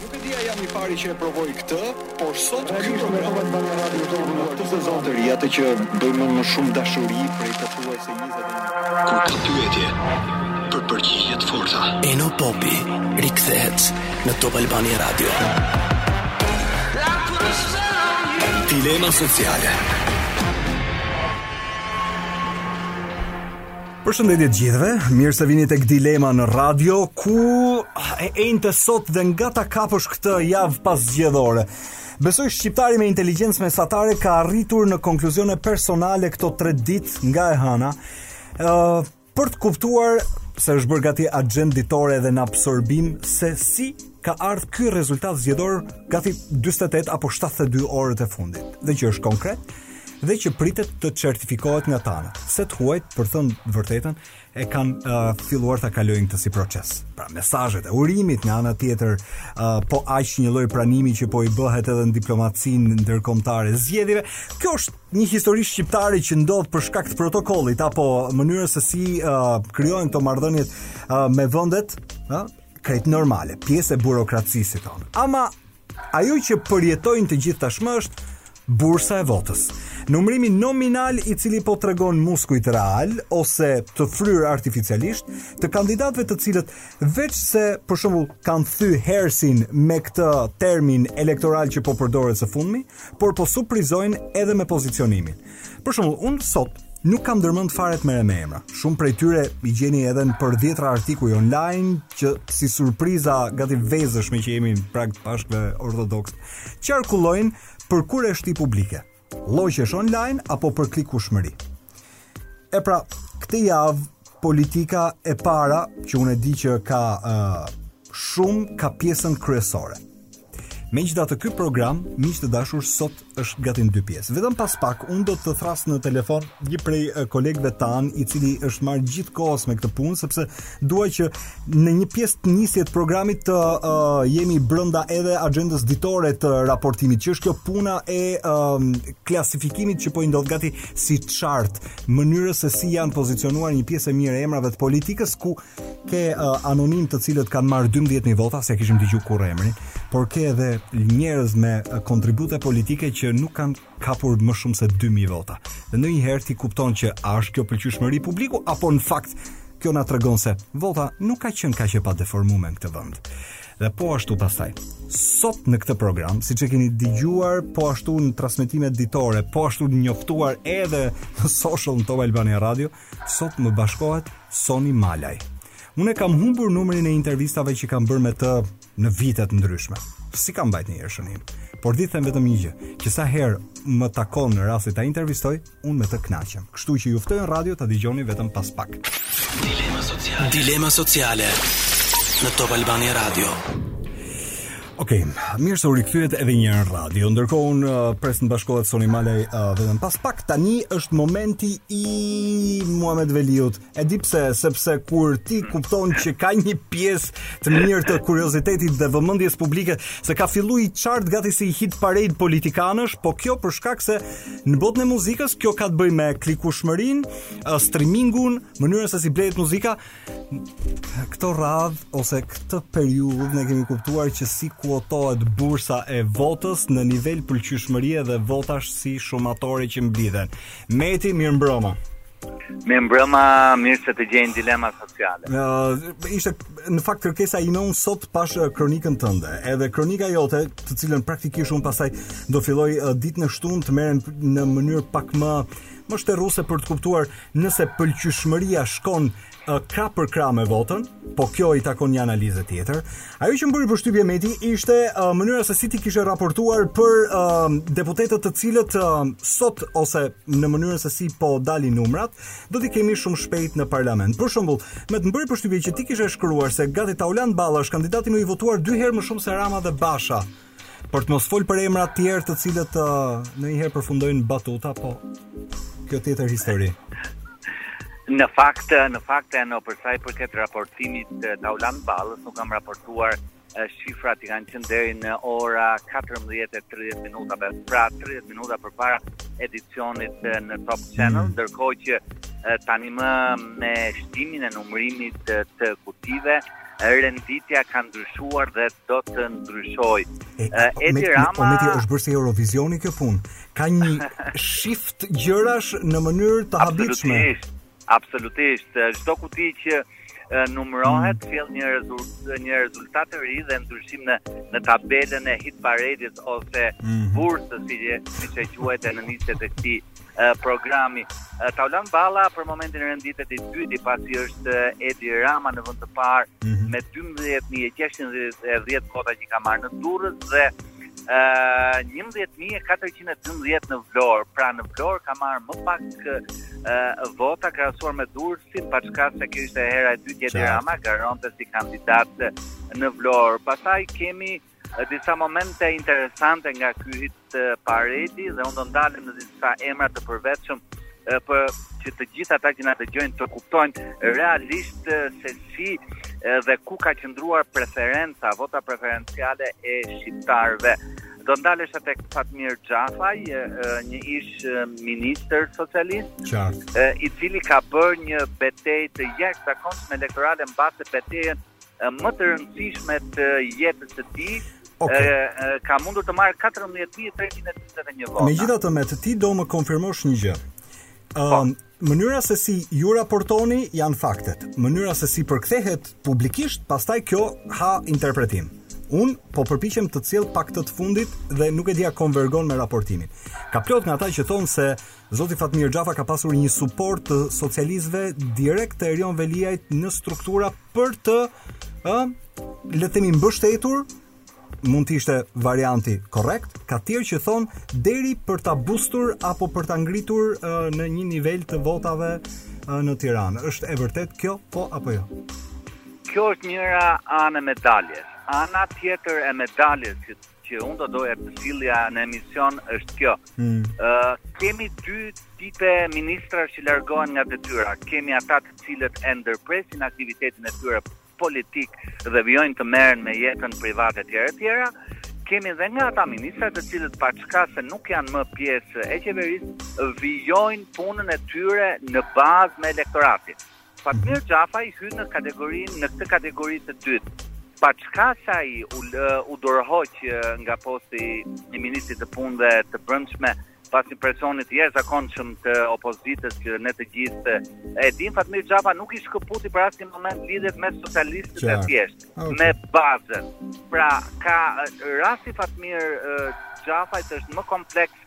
Nuk e di a jam i pari që e provoj këtë, por sot ky program është bërë në Radio Top në këtë sezon të ri, atë që bëj me më shumë dashuri prej pothuajse 20 vitesh. Ku ka pyetje për përgjigje të forta. Eno Popi rikthehet në Top Albania Radio. Dilema sociale. Përshëndetje të gjithëve, mirë se vini tek Dilema në Radio, ku e enjte sot dhe nga ta kapësh këtë javë paszgjedhore. Besoj shqiptari me inteligjencë mesatare ka arritur në konkluzione personale këto 3 ditë nga e hëna. Ë uh, për të kuptuar se është bërë gati agjendë ditore edhe në absorbim se si ka ardhur ky rezultat zgjedhor gati 48 apo 72 orët e fundit dhe që është konkret dhe që pritet të certifikohet nga tana. Se të huajt, për t'thënë t'vërtetën, e kanë uh, filluar ta kalojnë këtë si proces. Pra, mesazhet e urimit nga ana tjetër, uh, po aq një lloj pranimi që po i bëhet edhe në diplomacinë ndërkombëtare zgjedhjeve, kjo është një histori shqiptare që ndodh për shkak të protokollit apo mënyrës se si uh, krijohen këto marrëdhëniet uh, me vendet, ëh, krejt normale, pjesë e burokracisë tonë. Ama ajo që përjetojnë të gjithë tashmë është bursa e votës. Numërimi nominal i cili po tregon muskujt realë ose të fryrë artificialisht të kandidatëve të cilët veçse për shembull kanë thy herësin me këtë termin elektoral që po përdoret së fundmi, por po suprizojnë edhe me pozicionimin. Për shembull, unë sot nuk kam ndërmend fare të merrem me emra. Shumë prej tyre i gjeni edhe nëpër dhjetëra artikuj online që si surpriza gati vezësh meqë jemi në prag të Pashkëve Ortodokse, qarkullojnë për kureshti publike. Lloqesh online apo për klikushmëri. E pra, këtë javë politika e para që unë e di që ka uh, shumë ka pjesën kryesore. Megjithatë ky program, miq të dashur, sot është gati në dy pjesë. Vetëm pas pak unë do të thërras në telefon një prej kolegëve tanë, i cili është marrë gjithë kohës me këtë punë sepse dua që në një pjesë të nisjes të programit të uh, jemi brenda edhe agjendës ditore të raportimit, që është kjo puna e um, klasifikimit që po i ndodh gati si chart, mënyrës se si janë pozicionuar një pjesë e mirë e emrave të politikës ku Ke uh, anonimë të cilët kanë marrë 12.000 vota, s'e kishim dëgju kurrë emrin, por ke edhe njerëz me uh, kontribute politike që nuk kanë kapur më shumë se 2.000 vota. Dhe ndonjëherë ti kupton që a është kjo pëlqyeshmëri publiku, apo në fakt kjo na tregon se vota nuk ka qenë kaq e padeformuar në këtë vend. Dhe po ashtu pastaj, sot në këtë program, siç e keni dëgjuar po ashtu në transmetimet ditore, po ashtu njoftuar edhe në social në Top Albania Radio, Sot më bashkohet Soni Malaj. Unë kam humbur numrin e intervistave që kam bërë me të në vite të ndryshme. S'i kam mbajt njëherë shënim. Por di të them vetëm një gjë, që sa herë më takon rasti ta intervistoj, unë me të knaqem. Kështu që ju ftoj në radio ta dëgjoni vetëm pas pak. Dilema sociale. Dilema sociale. Në Top Albania Radio. Ok, mirë se u rikthyet edhe një herë në radio. Ndërkohë unë uh, pres të më bashkohet Soni Malaj uh, vetëm pas pak tani është momenti i Muhamet Veliut. E di pse, sepse kur ti kupton që ka një pjesë të mirë të kuriozitetit dhe vëmendjes publike se ka filluar një chart gati si hit parade politikanësh, po kjo për shkak se në botën e muzikës kjo ka të bëjë me klikushmërinë, uh, streamingun, mënyrën se si blehet muzika Këtë radhë ose këtë periudhë ne kemi kuptuar që si kuotohet bursa e votës në nivel pëlqyeshmërie dhe votash si shumatore që mblidhen. Meti, mirë mbrëma. Mirë mbrëma, mirë se të gjej në dilema sociale. Uh, ishte në fakt kërkesa ime unë sot pash kronikën tënde. Edhe kronika jote, të cilën praktikisht unë pastaj do filloj uh, ditën e shtunë të merrem në mënyrë pak më më shterruse për të kuptuar Nëse pëlqyeshmëria shkon krah për krah me votën, po kjo i takon një analize tjetër. Ajo që më bëri përshtypje Meti ishte uh, mënyra se si ti kishe raportuar për uh, deputetët të cilët uh, sot ose në mënyrën se si po dalin numrat, do t'i kemi shumë shpejt në parlament. Për shembull, Meti më bëri përshtypje që ti kishe shkruar se gati Taulant Balla është kandidati më i votuar dy herë më shumë se Rama dhe Basha. Për të mos fol për emra të tjerë të cilët uh, ndonjëherë përfundojnë batuta, po kjo tjetër histori. Në fakt, në fakt e në përsa i përket raportimit të Taulant Ballës, unë kam raportuar shifrat që kanë qenë deri në ora 14:30 minuta, pra 30 minuta përpara edicionit në Top Channel, mm. ndërkohë që tani më me shtimin e numërimit të kutive, renditja ka ndryshuar dhe do të ndryshojë. Edi Rama... Po Meti është bërë si Eurovizioni kjo punë. Ka një shift gjërash në mënyrë të habitshme. Absolutisht, absolutisht. Çdo kuti që numërohet mm. sjell një rezultat një rezultat të ri dhe ndryshim në në tabelën e hit parade-s ose mm. bursës si siç e quajte në nisje të këtij programi. Taulant Balla për momentin renditet i dyti pasi është Edi Rama në vend të parë mm -hmm. me 12610 vota që ka marrë në Durrës dhe uh, 11412 në Vlorë. Pra në Vlorë ka marrë më pak uh, vota krahasuar me Durrësin, paçka se kjo ishte hera e dytë që Edi Rama garonte si kandidat në Vlorë. Pastaj kemi Disa momente interesante nga ky hit paredi dhe unë do ndalem në disa emra të përvetshëm për që të gjithë ata që na dëgjojnë të kuptojnë realisht se si dhe ku ka qëndruar preferenca, vota preferenciale e shqiptarëve. Do ndalesha tek Fatmir Xhafaj, një ish ministër socialist, Qartë. i cili ka bërë një betejë të jashtëzakonshme elektorale mbase betejën më të rëndësishme të jetës së tij. Okay. ka mundur të marrë 14321 vota. Megjithatë me të ti do më konfirmosh një gjë. Ëm po. um, mënyra se si ju raportoni janë faktet. Mënyra se si përkthehet publikisht, pastaj kjo ha interpretim. Un po përpiqem të sjell pak të të fundit dhe nuk e di a konvergon me raportimin. Ka plot nga ata që thonë se Zoti Fatmir Xhafa ka pasur një suport të socialistëve direkt të Erion Veliajt në struktura për të ë le të themi mbështetur mund të ishte varianti korrekt, ka të tjerë që thonë deri për ta bustur apo për ta ngritur uh, në një nivel të votave uh, në Tiranë. Është e vërtetë kjo po apo jo? Kjo është njëra anë e medaljes. Ana tjetër e medaljes që që unë do doja të sillja në emision është kjo. Hmm. Uh, kemi dy tipe ministra që largohen nga detyra. Kemi ata të cilët e ndërpresin aktivitetin e tyre politik dhe vijojnë të merren me jetën private të tjera të tjera. Kemi dhe nga ata ministra të cilët paçka se nuk janë më pjesë e qeverisë, vijojnë punën e tyre në bazë me elektoratin. Fatmir Xhafaj hyn në kategorinë në këtë kategori të dytë. Paçka se ai u, u dorëhoq nga posti i ministrit të punëve të brendshme pas një presioni të jashtëzakonshëm të opozitës që ne të gjithë e dimë Fatmir Xhafa nuk i shkëputi për asnjë moment lidhjet me socialistët e thjeshtë, okay. me bazën. Pra ka rasti Fatmir Xhafaj është më kompleks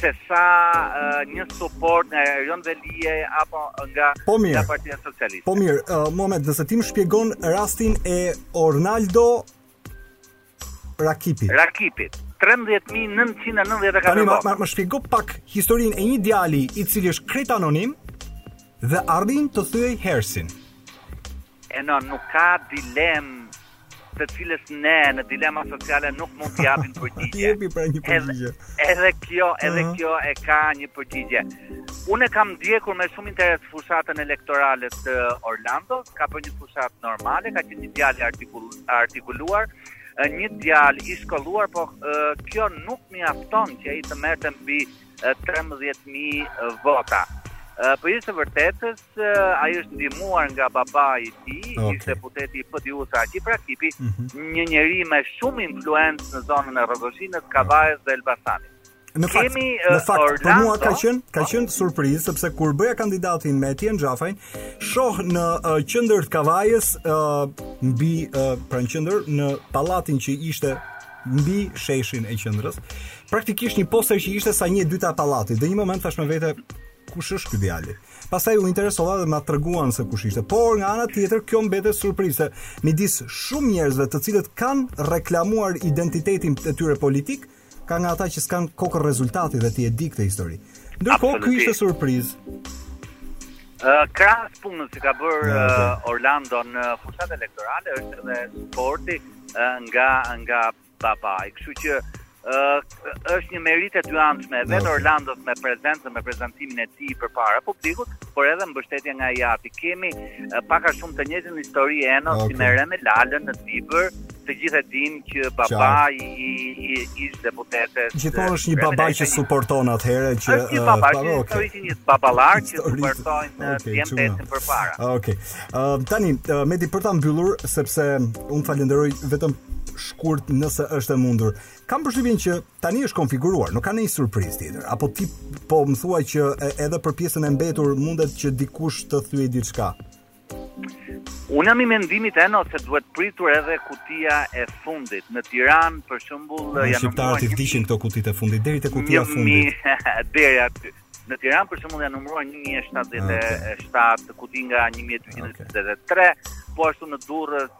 se sa uh, një suport nga Erion Veliaj apo nga po mirë, nga Partia Socialiste. Po mirë, uh, moment, nëse ti më shpjegon rastin e Ornaldo Rakipit. Rakipit. 13994. Tani ma ma shpjego pak historinë e një djali i cili është krejt anonim dhe arrin të thyejë herësin. Eno, nuk ka dilemë të cilës ne në dilema sociale nuk mund të japim përgjigje. Ti jepi pra një përgjigje. Edhe, edhe kjo, edhe uh -huh. kjo e ka një përgjigje. Unë e kam ndjekur me shumë interes fushatën elektorale të Orlandos, ka bërë një fushatë normale, ka qenë një djalë i artikul, artikuluar, një djalë i shkolluar, por kjo nuk mjafton që ai të merrte mbi 13000 vota. Por i së vërtetës, ai është ndihmuar nga babai i tij, okay. ishte deputeti i PDU-s Aqif Rakipi, mm -hmm. një njeri me shumë influencë në zonën e Rrogozhinës, Kavajës dhe Elbasanit. Në fakt, Kemi, uh, në fakt Orlando, për mua ka qenë ka qenë surprizë sepse kur bëja kandidatin me Etjen Xhafajn, shoh në uh, qendër të Kavajës uh, mbi uh, pranë qendër në pallatin që ishte mbi sheshin e qendrës, Praktikisht një poster që ishte sa një e dyta e pallatit. Dhe një moment thashë me vete, kush është ky djalë? Pastaj u interesova dhe na treguan se kush ishte. Por nga ana tjetër kjo mbetet surprizë. Midis shumë njerëzve të cilët kanë reklamuar identitetin e tyre politik, ka nga ata që s'kanë kokërr rezultati dhe ti e di këtë histori. Ndërkohë ky ishte surprizë. Uh, krahas punës që ka bërë uh, Orlando në fushatë elektorale është edhe suporti uh, nga nga babai, kështu që uh, është një meritë e dyanshme vetë okay. Orlandos me prezencën me prezantimin e tij përpara publikut, por edhe mbështetja nga i ati. Kemi uh, pak a shumë të njëjtën histori Eno okay. si me Reme Lalën në Dibër, të gjithë e dim që babai ish deputet. Gjithmonë është një baba që suporton atëherë që është një baba, uh, okay. baballarë që suportojnë okay, djemtë përpara. Okej. Okay. Uh, tani, uh, Medi, për ta mbyllur, sepse unë të falënderoj vetëm shkurt nëse është e mundur. Kam përshtypjen që tani është konfiguruar, nuk ka ndonjë surprizë tjetër. Apo ti po më thua që edhe për pjesën e mbetur mundet që dikush të thyejë diçka? Unë jam i mendimit Eno se duhet pritur edhe kutia e fundit. Në Tiranë, për shembull... Ne shqiptarët i vdiqën këto kutitë e fundit, deri te kutia e fundit. Një mi, deri aty. Në Tiranë për shembull janë numëruar 1077, okay. kuti nga 1243, okay. po ashtu në Durrës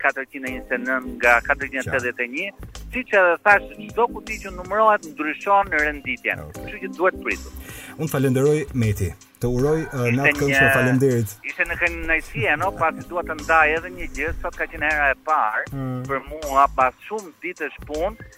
429 nga 481, siç edhe thashë, çdo kuti që numërohet ndryshon renditjen. Okay. Kështu që duhet pritur. Unë të falënderoj Medi. Të uroj uh, natë të këndshme faleminderit. Ishte një kënaqësi Eno, pasi dua të ndaj edhe një gjë, sot ka qenë hera e parë mm. për mua pas shumë ditësh punë,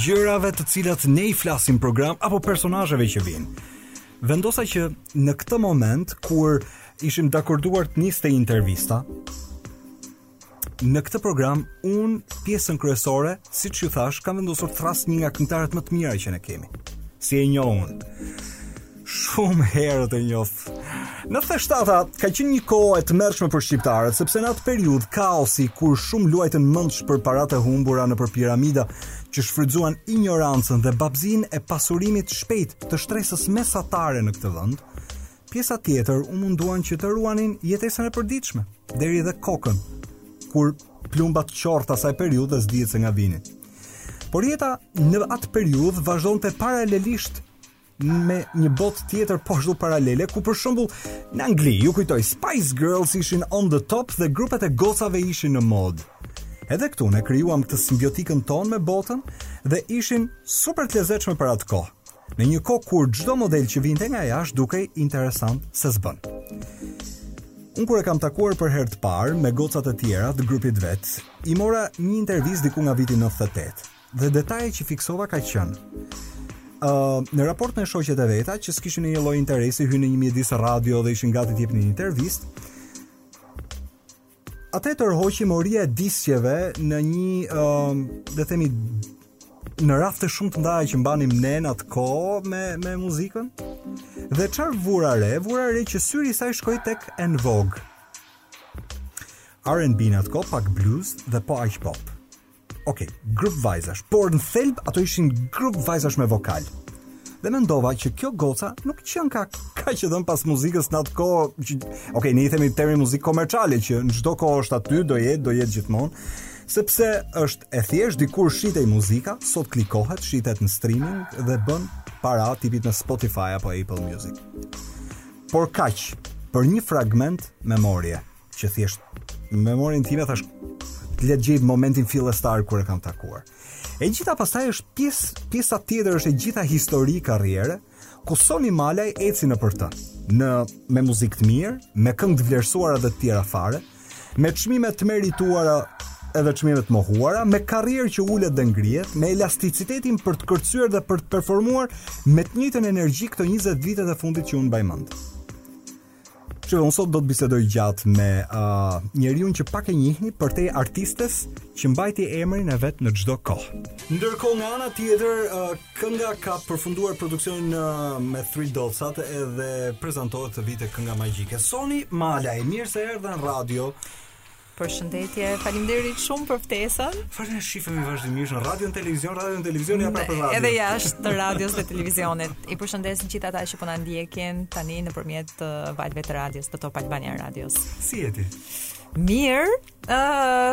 gjërave të cilat ne i flasim në program apo personazheve që vijnë. Vendosa që në këtë moment kur ishim dakorduar të niste intervista në këtë program unë pjesën kryesore, siç ju thashë, kam vendosur të thërras një nga këngëtarët më të mirë që ne kemi. Si e njoh unë. Shumë herët e njoh. Nëntëdhjeteshtata ka qenë një kohë e tmerrshme për shqiptarët, sepse në atë periudhë kaosi kur shumë luajtën mendsh për paratë e humbura nëpër piramida, që shfrytëzuan injorancën dhe babëzinë e pasurimit shpejt të shtresës mesatare në këtë vend, pjesa tjetër u munduan që të ruanin jetesën e përditshme, deri dhe kokën, kur plumbat qorr të asaj periudhe s'dihet se nga vinin. Por jeta në atë periudhë vazhdonte paralelisht me një botë tjetër po ashtu paralele ku për shembull në Angli ju kujtoj Spice Girls ishin on the top dhe grupet e gocave ishin në modë. Edhe këtu ne krijuam këtë simbiotikën tonë me botën dhe ishin super të lezetshme për atë kohë. Në një kohë kur çdo model që vinte nga jashtë dukej interesant se s'bën. Unë kur e kam takuar për herë të parë me gocat e tjera të grupit të vet, i mora një intervistë diku nga viti 98. Dhe detaji që fiksova ka qenë ë uh, në raport me shoqet e veta që s'kishin një lloj interesi, hynë në një mjedis radio dhe ishin gati të jepnin një intervistë. Atë e tërhoqi moria e disqeve në një ë uh, le të themi në rafte shumë të ndara që mbanim ne në atë kohë me me muzikën. Dhe çfarë vura re? Vura re që syri i saj shkoi tek En Vogue. R&B në atë kohë pak blues dhe po aq pop. Ok, grup vajzash, por në thelb ato ishin grup vajzash me vokal. Dhe mendova që kjo goca nuk qenka kaq e dhënë pas muzikës në atë kohë. Që, ok, ne i themi termi muzikë komerciale që në çdo kohë është aty, do jetë, do jetë gjithmonë sepse është e thjeshtë dikur shitej muzika, sot klikohet, shitet në streaming dhe bën para tipit në Spotify apo Apple Music. Por kaq për një fragment memorie. që thjesht në memorien time thashë le të gjej momentin fillestar kur e kam takuar. E gjitha pastaj është pjesë pjesa tjetër është e gjitha histori karriere ku Soni Malaj eci nëpër të. Në me muzikë të mirë, me këngë të vlerësuara dhe të tjera fare, me çmime të merituara edhe çmime të mohuara, me karrierë që ulet dhe ngrihet, me elasticitetin për të kërcyer dhe për të performuar me të njëjtën energji këto 20 vitet e fundit që unë mbaj mend. Që unë sot do të bisedoj gjatë me uh, njeriun që pak e njihni përtej artistes që mbajti emrin e vet në çdo kohë. Ndërkohë nga ana tjetër, uh, kënga ka përfunduar produksionin uh, me Three Dotsat edhe prezantohet sivjet te Kënga Magjike. Soni Malaj, mirë se erdhe në radio. Përshëndetje, faleminderit shumë për ftesën. Çfarë ne shihemi vazhdimisht në radio, në televizion, radio, në televizion ja prapë radio. Edhe jashtë të radios dhe televizionit. I përshëndes gjithë ata që po na ndjekin tani nëpërmjet uh, valëve të radios, të Top Albania Radios. Si jeti? Mirë, ë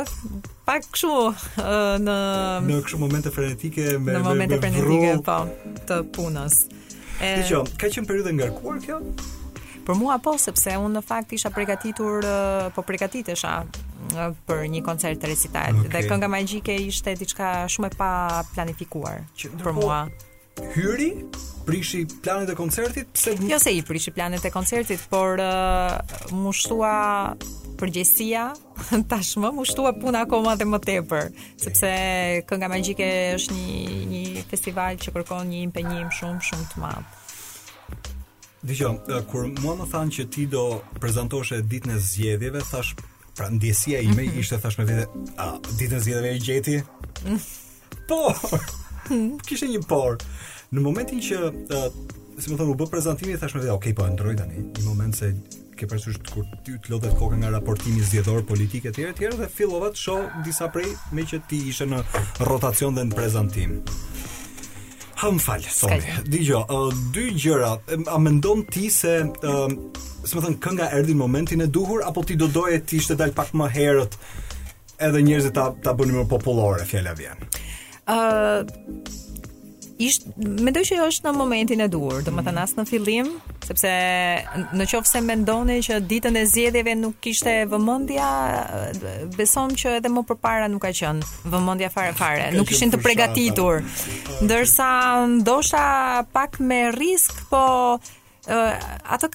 uh, pak kështu uh, në në kështu momente frenetike me në momente frenetike po të punës. E... Diqo, ka qenë periudhë e ngarkuar kjo? Për mua po, sepse unë në fakt isha pregatitur, po pregatitesha për një koncert recital okay. dhe Kënga Magjike ishte diçka shumë e paplanifikuar që për mua. Hyri prishi planet e koncertit, pse Jo se i prishi planet e koncertit, por uh, m'u shtua përgjegjësia Tashmë m'u shtua puna akoma dhe më tepër, sepse Kënga Magjike është një një festival që kërkon një impenjim shumë shumë të madh. Dëgjo, kur mua më thanë që ti do prezantosh e ditën e zgjedhjeve, thashë, pra ndjesia ime mm -hmm. ishte thashë me vete, a ditën e zgjedhjeve e gjeti? Po. Hmm. Kishte një por. Në momentin që uh, si më thonë u bë prezantimi thashë me vete, "Ok, po e ndërroj tani." Një moment se ke parasysh kur ty të lodhet koka nga raportimi zgjedhor politik etj etj dhe fillova të shoh disa pamje që ti ishe në rotacion dhe në prezantim. Ha më fal, Soni. Dëgjo, uh, dy gjëra. A mendon ti se, uh, si me thënë, kënga erdhi në momentin e duhur, apo ti do doje të kishte dalë pak më herët edhe njerëzit ta ta bënin më popullore fjala vjen. Ë uh, ish mendoj që është në momentin e duhur, domethënë mm. as në fillim, sepse në qoftë se mendoni që ditën e zgjedhjeve nuk ishte vëmendja, besomë që edhe më përpara nuk ka qenë vëmendja fare fare, nuk ishin të përgatitur. Ndërsa ndoshta pak me risk, po Uh, atë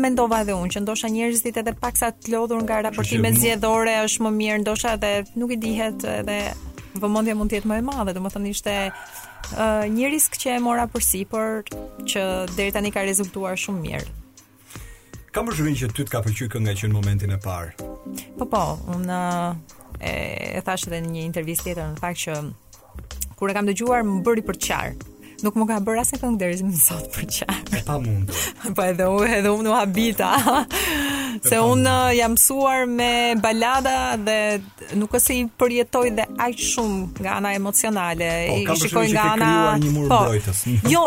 mendova edhe unë që ndoshta njerëzit edhe paksa të lodhur nga raportimet zgjedhore është më mirë ndoshta edhe nuk i dihet edhe vëmendja mund të jetë më e madhe, domethënë ishte uh, një risk që e mora përsipër, që deri tani ka rezultuar shumë mirë. Kam përshtypjen që ty të ka pëlqyer kënga që në momentin e parë. Po po, unë e, e thashë edhe në një intervistë tjetër në fakt që Kur e kam dëgjuar më bëri për të qarë. Nuk më ka bërë asnjë këngë deri më sot për të qarë. E pamundur. po edhe unë edhe unë u habita. se unë uh, jam mësuar me balada dhe nuk është se i përjetoj dhe aq shumë nga ana emocionale. Po, I shikoj nga ana një mur po, mbrojtës. jo,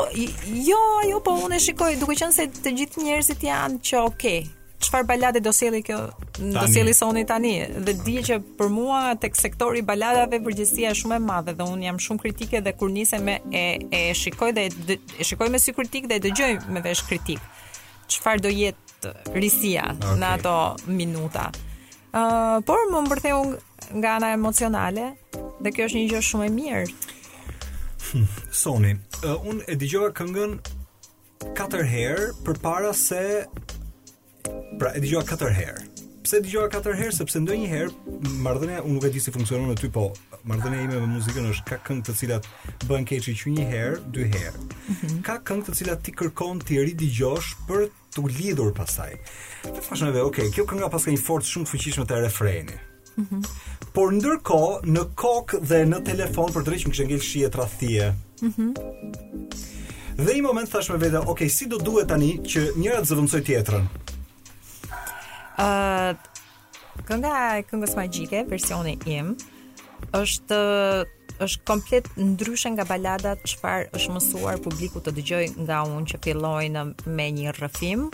jo, jo, po unë e shikoj duke qenë se të gjithë njerëzit janë që okay, çfarë balade do sjellë kjo do sjellë Soni tani dhe e di që për mua tek sektori i baladave përgjegjësia është shumë e madhe dhe unë jam shumë kritike dhe kur nisem me e e shikoj dhe e, e shikoj me sy kritik dhe e dëgjoj me vesh kritik çfarë do jetë risia okay. në ato minuta ë uh, por më mbërtheu nga ana emocionale dhe kjo është një gjë shumë e mirë Soni, uh, unë e dëgjova këngën Katër herë përpara se pra e dëgjova katër herë. Pse e dëgjova katër herë? Sepse ndonjëherë marrëdhënia unë nuk e di si funksionon te ty, po marrëdhënia ime me muzikën është ka këngë të cilat bëhen catchy që një herë, dy herë. Mhm. Ka këngë të cilat ti kërkon t'i ridëgjosh për t'u lidhur pastaj. Dhe thashë me vete, okay, kjo kënga paska një forcë shumë të fuqishme te refreni. Mm -hmm. Por ndërkohë në kokë dhe në telefon për dreq më kishte ngel Shije tradhtie. Mhm. Mm dhe një moment thash me vete, ok, si do duhet tani që njëra të zëvendësojë tjetrën? Ëh, uh, kënga e Këngës Magjike, versioni im, është është komplet ndryshe nga baladat çfarë është mësuar publiku të dëgjojë nga unë që fillojnë me një rrëfim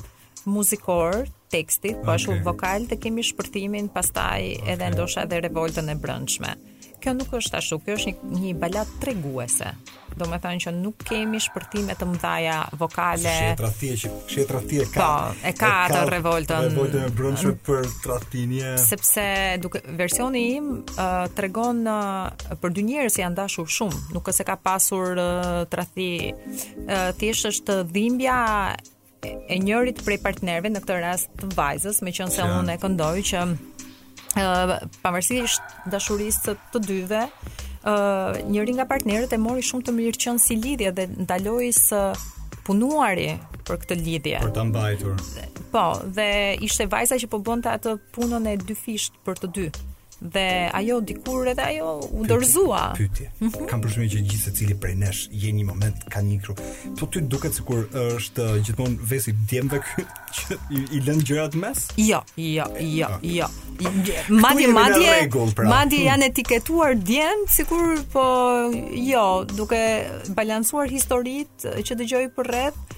muzikor tekstit, po ashtu okay. vokal dhe kemi shpërthimin, pastaj okay. edhe ndoshta edhe revoltën e brendshme. Kjo nuk është ashtu, kjo është një, një baladë treguese. Domethënë që nuk kemi shpërthime të mëdhaja vokale Shije tradhtie që Shije tradhtie ka Po, e ka atë revoltën Revoltën e brendshme për tradhtinë Sepse duke, versioni im uh, tregon uh, Për dy njerëz që janë dashur shumë Nuk është se ka pasur uh, tradhti uh, Thjesht është dhimbja e njërit prej partnerëve në këtë rast të vajzës, meqenëse unë e këndoj që ë pavarësisht dashurisë së të dyve, ë uh, njëri nga partnerët e mori shumë të mirëqenë si lidhje dhe ndaloi së punuari për këtë lidhje. Për ta mbajtur. Po, dhe ishte vajza që po bënte atë punën e dyfishtë për të dy. Dhe ajo dikur edhe ajo u dorëzua. Pyetje. Mm -hmm. Kam përshtypjen që gjithsecili prej nesh në një moment ka një kru. Po ty të duket sikur është uh, gjithmonë ves i djemve ky që i, i lënë gjërat në mes? Jo, jo, jo, ah. jo. Madje madje pra. madje hmm. janë etiketuar djemtë sikur po jo, duke balancuar historitë që dëgjoj përreth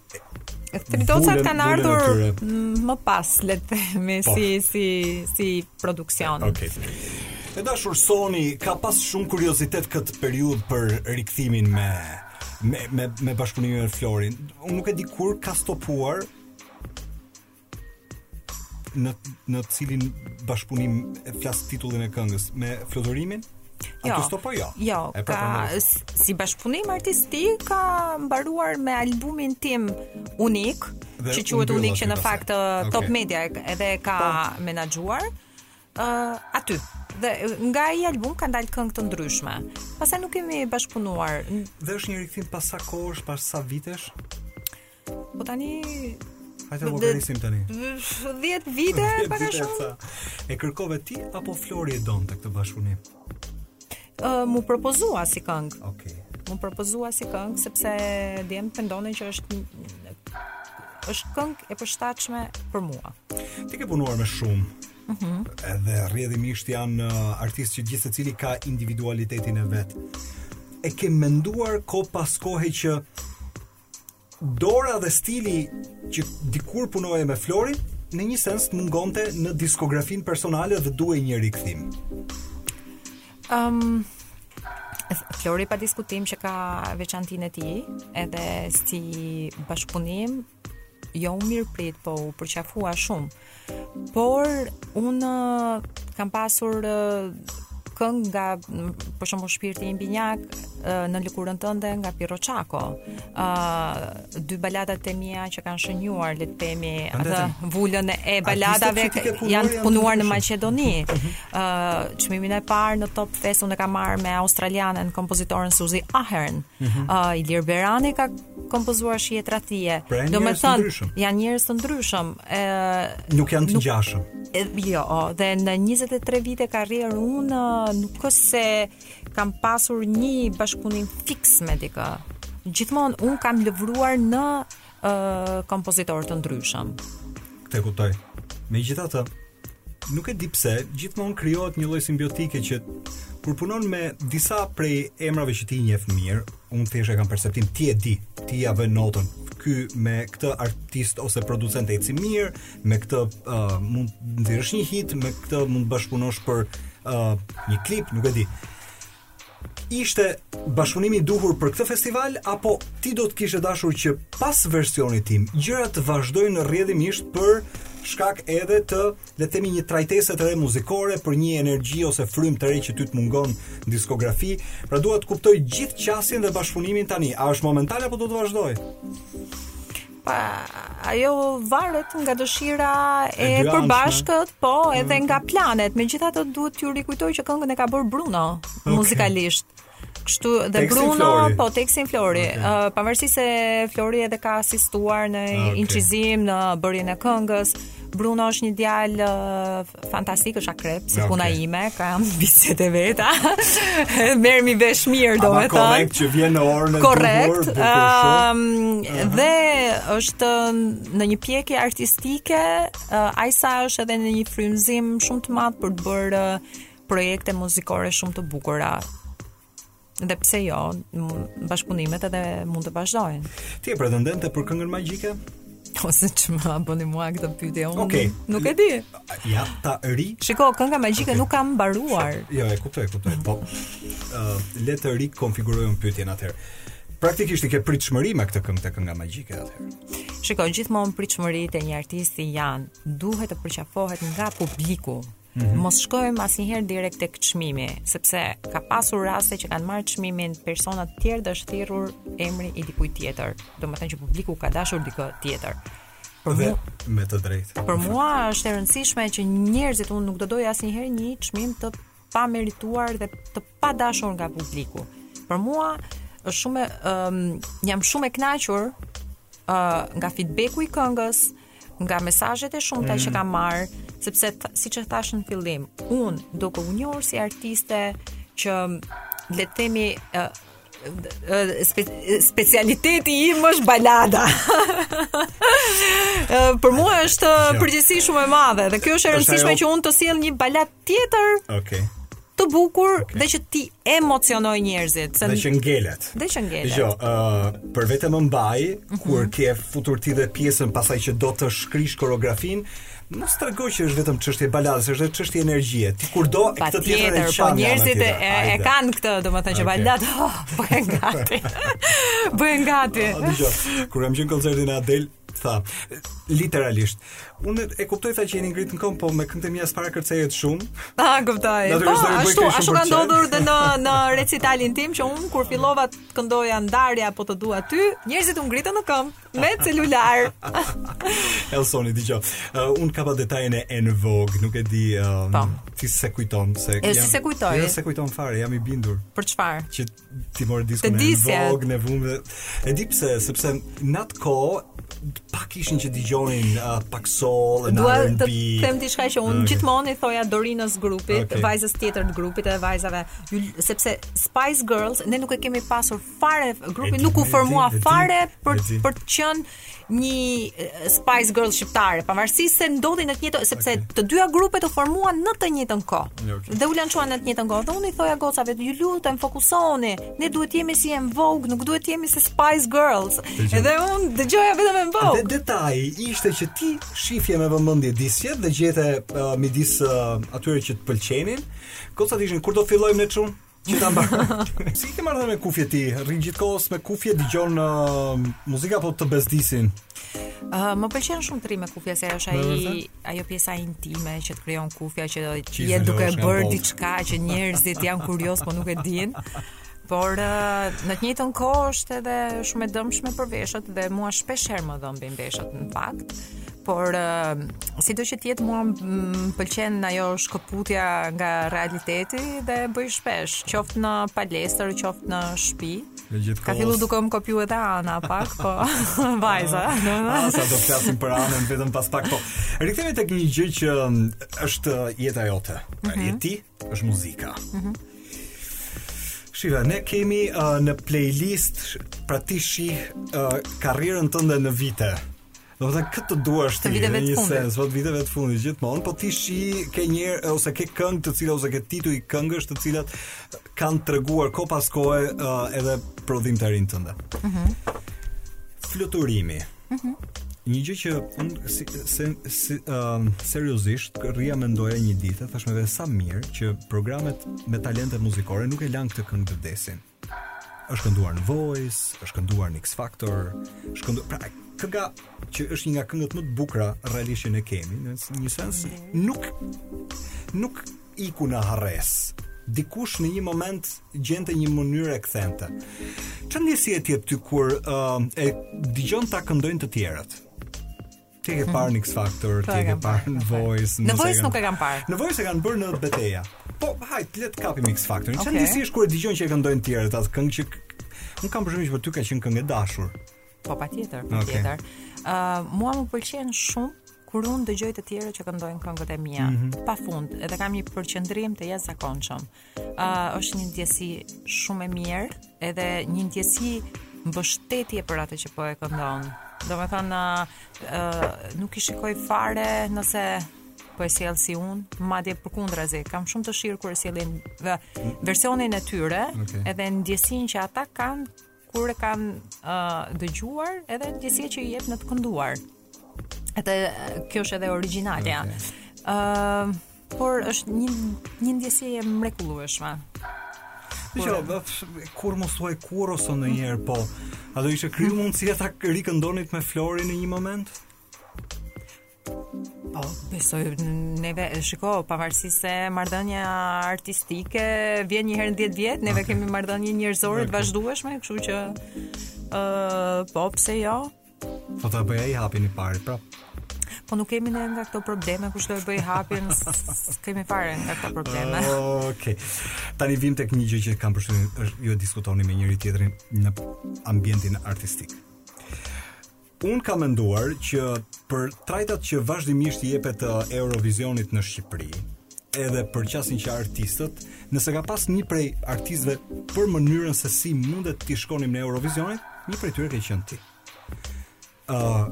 Tridocat kanë ardhur më pas, le të themi, po. si si si produksion. Okej. Okay. E dashur Soni ka pas shumë kuriozitet këtë periudhë për rikthimin me me me, me bashkëpunimin me Florin. Unë nuk e di kur ka stopuar në në të cilin bashkëpunim e flas titullin e këngës me Florin? Jo. Ato po jo. Jo, e pra, ka pra, si bashkëpunim artistik ka mbaruar me albumin tim Unik, dhe që quhet Unik që në fakt okay. Top Media e ka po. menaxhuar. Ë uh, aty dhe nga ai album kanë dalë këngë të ndryshme. Pastaj nuk kemi bashkëpunuar. Dhe është një rikthim pas sa kohësh, pas sa vitesh? Po tani Hajde të vogëlisim tani. 10 vite pak a shumë. E kërkove ti apo Flori e donte këtë bashkëpunim? Ë uh, m'u propozua si këngë. Okej. Okay. M'u propozua si këngë sepse djemtë mendonin që është është këngë e përshtatshme për mua. Ti ke punuar me shumë. Mhm. Mm edhe rrjedhimisht janë uh, artistë që gjithsecili ka individualitetin e vet. E ke menduar kohë pas kohe që Dora dhe stili që dikur punoje me Florin, në një sens të mungonte në diskografinë personale dhe duhej një rikthim. Ëm um, Flori pa diskutim që ka veçantinë e tij, edhe si bashkëpunim jo u mirëprit, po u përqafua shumë. Por unë kam pasur këngë nga për shembull shpirti im binjak në lëkurën tënde nga Pirro Çako. ë uh, dy baladat e mia që kanë shenjuar le të themi atë vulën e baladave janë punuar në Maqedoni. ë mhm. uh, çmimin e parë në Top Fest unë e kam marrë me australianen kompozitoren Suzy Ahern. ë mhm. uh, Ilir Berani ka kompozuar shije tradhtie. Domethënë janë njerëz të ndryshëm, ë nuk janë të ngjashëm. Jo, dhe në 23 vite karrierë unë nuk është se kam pasur një bashkëpunim fiks me dikë. Gjithmonë unë kam lëvruar në ë kompozitorë të ndryshëm. Të kuptoj. Megjithatë, Nuk e di pse, gjithmonë krijohet një lloj simbiotike që kur punon me disa prej emrave që ti i njeh mirë, unë thjesht e kam perceptim ti e di, ti ia vë notën. Ky me këtë artist ose producent ecën mirë, me këtë uh, mund të nxjerrësh një hit, me këtë mund të bashkëpunosh për uh, një klip, nuk e di. Ishte bashkëpunimi i duhur për këtë festival apo ti do të kishe dashur që pas versionit tim gjërat të vazhdojnë rrjedhimisht për shkak edhe të le të themi një trajtese të re muzikore për një energji ose frymë të re që ty të mungon në diskografi. Pra dua të kuptoj gjithë qasjen dhe bashkëpunimin tani. A është momental apo do të vazhdojë? ajo varet nga dëshira e, e përbashkët, po edhe mm. nga planet. Megjithatë duhet t'ju rikujtoj që këngën e ka bërë Bruno okay. muzikalisht. Kështu dhe tekstin Bruno, Flori. po tekstin Flori. Okay. Uh, pavarësisht se Flori edhe ka asistuar në okay. incizim në bërjen e këngës, Bruno është një djalë uh, fantastik, është akrep, si okay. puna ime, ka tekat e veta. Merremi vesh mirë, domethënë. Korrekt, që vjen në orën e Korrekt, duhur, um, uh -huh. dhe është në një pjekje artistike, uh, ai, sa është edhe në një frymëzim shumë të madh për të bërë uh, projekte muzikore shumë të bukura. Dhe pse jo, bashkëpunimet edhe mund të vazhdojnë. Ti e pretendente për këngën magjike? O, seç më bëni mua këtë pyetje unë okay. Nuk e di Ja, ta ri Shiko, kënga magjike okay. nuk ka mbaruar Jo, e kuptoj, e kuptoj Po, uh, le të rikonfigurojmë pyetjen atëherë praktikisht ti ke pritshmëri me këtë këngë te kënga magjike atëherë. Shiko gjithmonë pritshmëritë e një artisti janë do të përqafohet nga publiku. Mm -hmm. Mos shkojmë asnjëherë direkt tek çmimi, sepse ka pasur raste që kanë marrë çmimin persona të tjerë dhe është thirrur emri i dikujt tjetër. Domethënë që publiku ka dashur dikë tjetër. Për dhe mua, me të drejtë. Për mua është e rëndësishme që njerëzit unë nuk do doja asnjëherë një çmim të pamerituar dhe të padashur nga publiku. Për mua është shumë um, jam shumë e kënaqur uh, nga feedbacku i këngës, nga mesazhet e shumta mm. që kam marrë, sepse siç e thashë në fillim, unë duke u njohur si artiste që le të themi uh, Spe, specialiteti im është balada. për mua është përgjegjësi shumë e madhe dhe kjo është e rëndësishme që unë të sjell një balad tjetër. Okej. Okay të bukur okay. dhe që t'i emocionoj njerëzit. Se dhe që ngelet. Dhe që ngelet. Jo, uh, për vetëm më mbaj, mm -hmm. kur ke futur ti dhe pjesën pastaj që do të shkrish koreografinë, Nuk më tregon që është vetëm çështje balade, është edhe çështje energjie. Ti kur do pa këtë tjetër e çan. Po njerëzit e, e, e kanë këtë, domethënë okay. që baladë, oh, bëhen gati. bëhen gati. Oh, kur kam qenë në koncertin e Adel, tha. Literalisht. Unë e kuptoj tha që jeni ngritur në këmbë, po me këngët e mia s'para kërcehet shumë. Ah, kuptoj. Po, ashtu, ashtu ka ndodhur dhe në në recitalin tim që unë kur fillova të këndoja ndarja apo të dua ty, njerëzit u ngritën në këmbë me celular. Elsoni dëgjoj. Uh, unë kapa detajin e En Vogue, nuk e di um, ti s'e kujton s'e e, jam, si s'e kujtoj. Jo, s'e kujton fare, jam i bindur. Për çfarë? Që Ti more diskun En Vogue në vumë. E di pse, sepse në atë kohë pak ishin që dëgjonin uh, pak soul R&B Dua të them diçka që unë okay. gjithmonë i thoja Dorinës grupit, okay. vajzës tjetër të grupit edhe vajzave, ju, sepse Spice Girls ne nuk e kemi pasur fare, grupi nuk u formua fare për për të qenë një Spice Girls shqiptare, pavarësisht se ndodhin në të njëjtën, sepse të dyja grupet u formuan në të njëjtën kohë. Jo, okay. Dhe u lançuan në të njëjtën kohë. Dhe unë i thoja gocave, ju lutem fokusohuni. Ne duhet të jemi si En Vogue, nuk duhet të jemi si Spice Girls. Edhe unë dëgjoja vetëm En Vogue. Dhe detaji ishte që ti shifje me vëmendje disqet dhe gjete uh, midis uh, atyre që të pëlqenin. Gocat ishin kur do fillojmë ne çun? Që ta mbar. si ke marrëdhënien me kufje ti? Rri gjithkohës me kufje dëgjon uh, muzikë apo të bezdisin? Uh, më pëlqen shumë të rri me kufje se është ai ajo pjesa intime që të krijon kufja që je duke bërë diçka që njerëzit janë kurioz po nuk e dinë. Por uh, në të njëjtën kohë është edhe shumë e dëmshme për veshët dhe mua shpesh herë më dhëmbin veshët në fakt. por uh, sido që të jetë mua më pëlqen ajo shkëputja nga realiteti dhe e bëj shpesh, qoftë në palestër, qoftë në shtëpi. Ka fillu duke më kopju edhe Ana pak, po vajza. Ah, do flasim për Anën vetëm pas pak po. Rikthehemi tek një gjë që mm, është jeta jote. Mm -hmm. Jeta është muzika. Mm -hmm. Shi, ne kemi uh, në playlist po ta shohësh uh, karrierën tënde në vite. Domethënë kë të duash ti në një sens, vetë viteve të fundit gjithmonë, po ti shih ke një herë ose ke këngë të cilat ose ke tituj këngësh të cilat kanë treguar kohë pas kohe uh, edhe prodhimtarinë tënde. Mhm. Mm Fluturimi. Mhm. Mm një gjë që unë si si si um, seriozisht rrija mendoja një ditë, thashë me vete sa mirë që programet me talente muzikore nuk e lanë këtë këngë të vdesë. Është kënduar në Voice, është kënduar në X Factor, është kënduar pra kënga që është një nga këngët më të bukura realisht që ne kemi, në një sens nuk nuk iku në harresë. Dikush në një moment gjente një mënyrë e kthente. Çfarë ndjesie të jep ty kur uh, e dëgjon ta këndojnë të tjerët? Ti e ke parë në X Factor, ti e ke parë në Voice. Në Voice nuk e kam parë. Në Voice e kanë bërë në beteja. Po, hajt, le të kapim X Factor. Okay. Ça ndjesie është kur e dëgjon që e këndojnë të tjerët atë këngë që unë kam përshtypjen që për ty ka qenë këngë e dashur. Po patjetër, patjetër. Ë, okay. uh, mua më pëlqen shumë kur unë dëgjoj të tjerë që këndojnë këngët e mia, mm -hmm. pafund, edhe kam një përqendrim të jashtëzakonshëm. Uh, është një ndjesi shumë e mirë, edhe një ndjesi mbështetje për atë që po e këndon. Domethënë, uh, nuk i shikoj fare nëse po e sjell si unë, madje përkundrazi, kam shumë dëshirë kur e sjellin dhe versionin e tyre, okay. edhe ndjesinë që ata kanë kur e kanë uh, dëgjuar edhe ndjesia që i jep në të kënduar. Se kjo është edhe origjinalja. Ëh, okay. uh, por është një një ndjesi e mrekullueshme. Por, kurrë mos thuaj kurrë ose ndonjëherë po. A do ishte kriju mundësia ta rikëndonit me Florin në një moment? Po, besoj neve, shiko, pavarësisht se marrëdhënia artistike vjen një herë në 10 vjet, neve okay. kemi marrëdhënie njerëzore okay. të vazhdueshme, kështu që, uh, po, pse jo? Po ta bëjë ai hapin i pari, pra. Po nuk kemi ne nga këto probleme, kush do e bëjë hapin, s'kemi fare nga këto probleme. Okej. Okay. Tani vijmë tek një gjë që kam përshtypjen është ju e diskutoni me njëri-tjetrin në ambientin artistik. Unë kam menduar që për trajtat që vazhdimisht i jepet Eurovisionit në Shqipëri, edhe për qasin që artistët, nëse ka pas një prej artistëve për mënyrën se si mundet të shkonim në Eurovisionit, një prej tyre ke qenë ti. Ë, uh,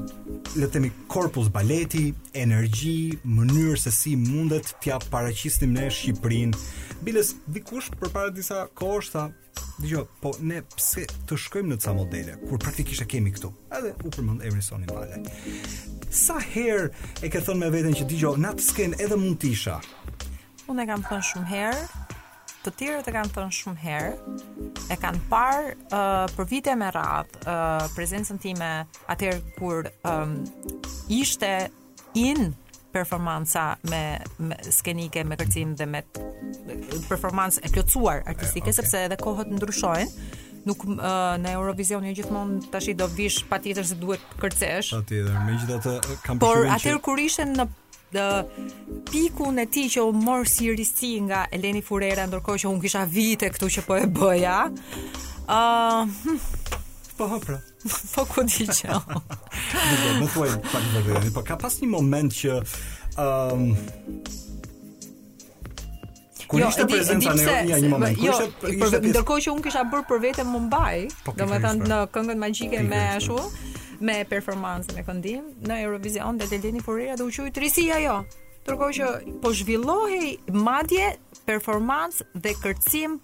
le të themi korpus baleti, energji, mënyrë se si mundet t'ja paraqisnim ne Shqipërinë. Biles dikush përpara disa kohësh tha, Dëgjo, po ne pse të shkojmë në ca modele kur praktikisht e kemi këtu? Edhe u përmend emri Soni Malaj. Sa herë e ke thënë me veten që dëgjo, në atë skenë edhe mund të isha. Unë e kam thënë shumë herë, të tjerët e kanë thënë shumë herë. E kanë parë uh, për vite me radhë uh, prezencën time atëherë kur um, ishte in performanca me, me skenike, me kërcim dhe me performancë e plotësuar artistike, okay. sepse edhe kohët ndryshojnë. Nuk uh, në Eurovision jo gjithmonë tashi do vish patjetër se duhet kërcesh. Patjetër, megjithatë kam Por atëherë kur ishte në dhe pikun e tij që u mor si risi nga Eleni Foureira ndërkohë që unë kisha vite këtu që po e bëja. Ëh. Uh, hm. Po hopra. Po. Po ku di që. Më thuaj pak më vjen, po ka pas një moment që ëm um, Kur jo, ishte di, prezenca në Eonia një moment, kur jo, ishte ishte ndërkohë që unë kisha bërë Për veten më mbaj, po, domethënë në këngën magjike me ashtu me performancë me këndim në Eurovision erdhi Eleni Foureira dhe u quajt risi ajo. Ndërkohë që po zhvillohej madje performancë dhe kërcim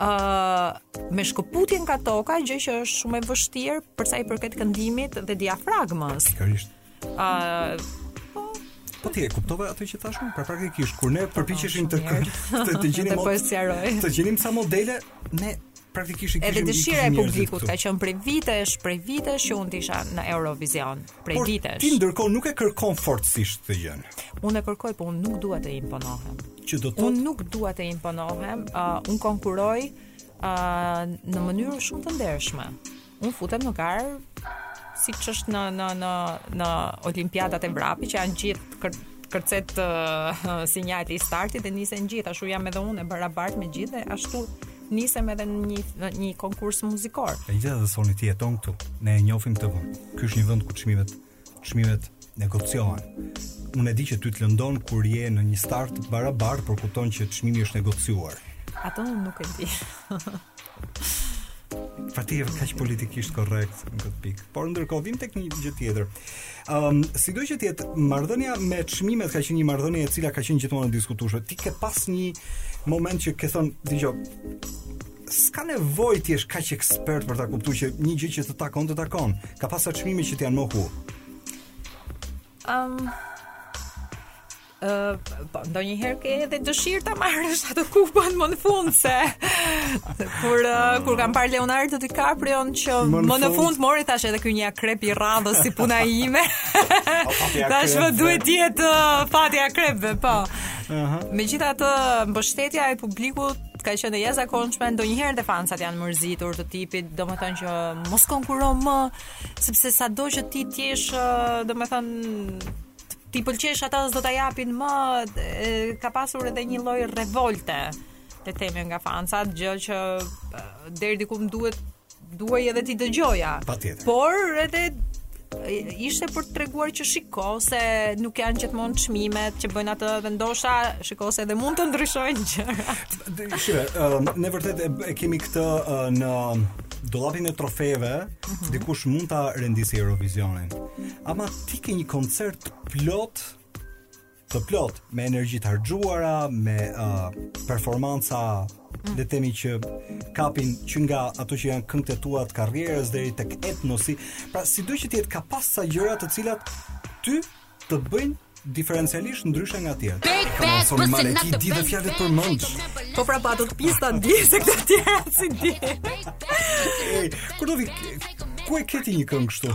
uh, me shkëputje nga toka, gjë që është shumë e vështirë për sa i përket këndimit dhe diafragmës. Pikërisht. ë uh, po, po ti e kuptove atë që thashë? Pra praktikisht kur ne përpiqeshim të të, të, të gjenim po të gjenim ca modele, ne praktikisht i kishim edhe dëshira e publikut ka qenë prej vitesh, prej vitesh që unë të isha në Eurovision. prej Por, vitesh. Ti ndërkohë nuk e kërkon fortësisht këtë gjënë. Unë e kërkoj, po unë nuk dua të imponohem. Që do të thotë Unë nuk dua të imponohem, uh, unë konkuroj uh, në mënyrë shumë të ndershme. Unë futem në garë siç është në, në, në, në olimpiadat e vrapit që janë gjithë kër, kërcet uh, sinjali i startit dhe nisen gjithë, ashtu jam edhe unë e barabartë me gjithë dhe ashtu nisem edhe në një në një konkurs muzikor. Megjithatë Soni ti jeton këtu. Ne e njohim këtë vend. Ky është një vend ku çmimet çmimet negociohen. Unë e di që ty të lëndon kur je në një start barabartë, por kupton që çmimi është negociuar. Atë unë nuk e di. Fati është kaq politikisht korrekt në këtë pikë. Por ndërkohë vijmë tek një gjë tjetër. Um, sido që të jetë marrëdhënia me çmimet ka qenë një marrëdhënie e cila ka qenë gjithmonë e diskutueshme. Ti ke pas një moment që ke thënë, dëgjo, s'ka nevojë të jesh kaq ekspert për ta kuptuar që një gjë që të takon të takon. Ka pasur çmime që të janë mohu. Um, Uh, po, ndonjëherë ke edhe dëshirë ta marrësh atë kupën më në fund se kur, uh, kur kam parë Leonardo DiCaprion që më, më në fund mori thashë edhe ky një akrep i radhës si puna ime thashë më duhet të jetë uh, fati i akrepave po uh -huh. megjithatë mbështetja e publikut ka qenë e jashtëzakonshme, ndonjëherë dhe fansat janë mërzitur të tipit, domethënë që mos konkuron më, sepse sado që ti të jesh, domethënë Të pëlqesh ata s'do të ta japin më ka pasur edhe një lloj revolte të themi nga fansat, gjë që deri diku më duhet duhej edhe t'i dëgjoja. Patjetër. Por edhe ishte për të treguar që shiko se nuk janë gjithmonë çmimet që bëjnë atë dhe ndoshta shiko se edhe mund të ndryshojnë gjërat. Shih, ne vërtet e kemi këtë në dollapin e trofeve, mhm. dikush mund ta rendisë Eurovisionin. Ama ti ke një koncert plot e përplot me energji të harxhuara, me uh, performanca mm. le të themi që kapin që nga ato që janë këngët e tua të karrierës deri tek etnosi. Pra sido që të jetë ka pas ca gjëra të cilat ty të bëjnë diferencialisht ndryshe nga të tjerë. Ka mos sonë male ti di të fjalët përmend. Po pra pa do të pista di se këta të tjerë s'i di. Kur do vijë ku e ke ti një këngë kështu?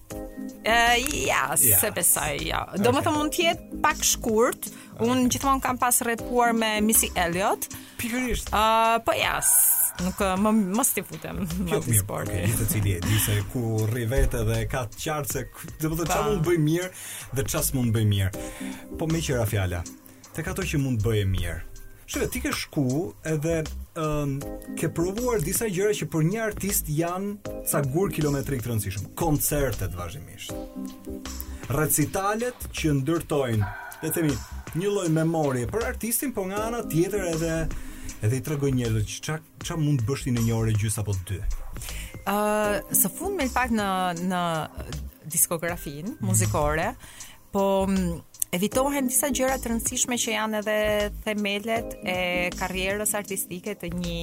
Uh, ja, ja, s'e besoj, ja. Jo. Domethënë okay. mund të jetë pak shkurt, okay. unë gjithmonë kam pas repuar me Missy Elliot. Pikërisht. Uh, po jas, nuk më mos t'i futem në atë sport. Okej, okay, secili e di se ku rri vetë dhe e ka të qartë se do të thotë çfarë mund të bëjë mirë dhe çfarë s'mund të bëjë mirë. Po meqë ra fjala. Tek ato që mund të bëje mirë. Shih, ti ke shku edhe um, ke provuar disa gjëra që për një artist janë ca gurë kilometrikë të rëndësishëm. Koncertet vazhdimisht. Recitalet që ndërtojnë, le të themi, një lloj memorie për artistin, por nga ana tjetër edhe edhe i tregojnë njerëzve ça ça mund të bësh ti në një orë e gjys apo dy. Ë, uh, së fundmi në fakt në në diskografinë mm. muzikore, Po evitohen disa gjëra të rëndësishme që janë edhe themelet e karrierës artistike të një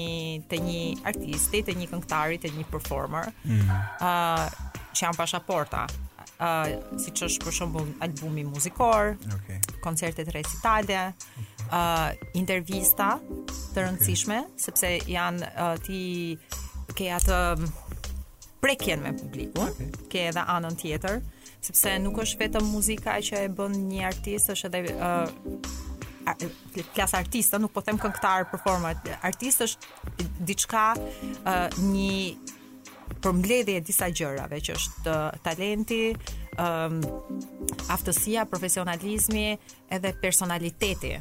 të një artisti, të një këngëtari, të një performer. Ëh, mm. uh, që janë pasaporta. Ëh, uh, siç është për shembull albumi muzikor, okay. koncertet recitale, ëh, uh, intervista të rëndësishme, okay. sepse janë uh, ti ke atë prekjen me publikun, okay. ke edhe anën tjetër Sepse nuk është vetëm muzika që e bën një artist, është edhe uh, klasa, artist, a, nuk po them këngëtar, performer, artist është diçka uh, një përmbledhje e disa gjërave që është uh, talenti, um, aftësia, profesionalizmi, edhe personaliteti.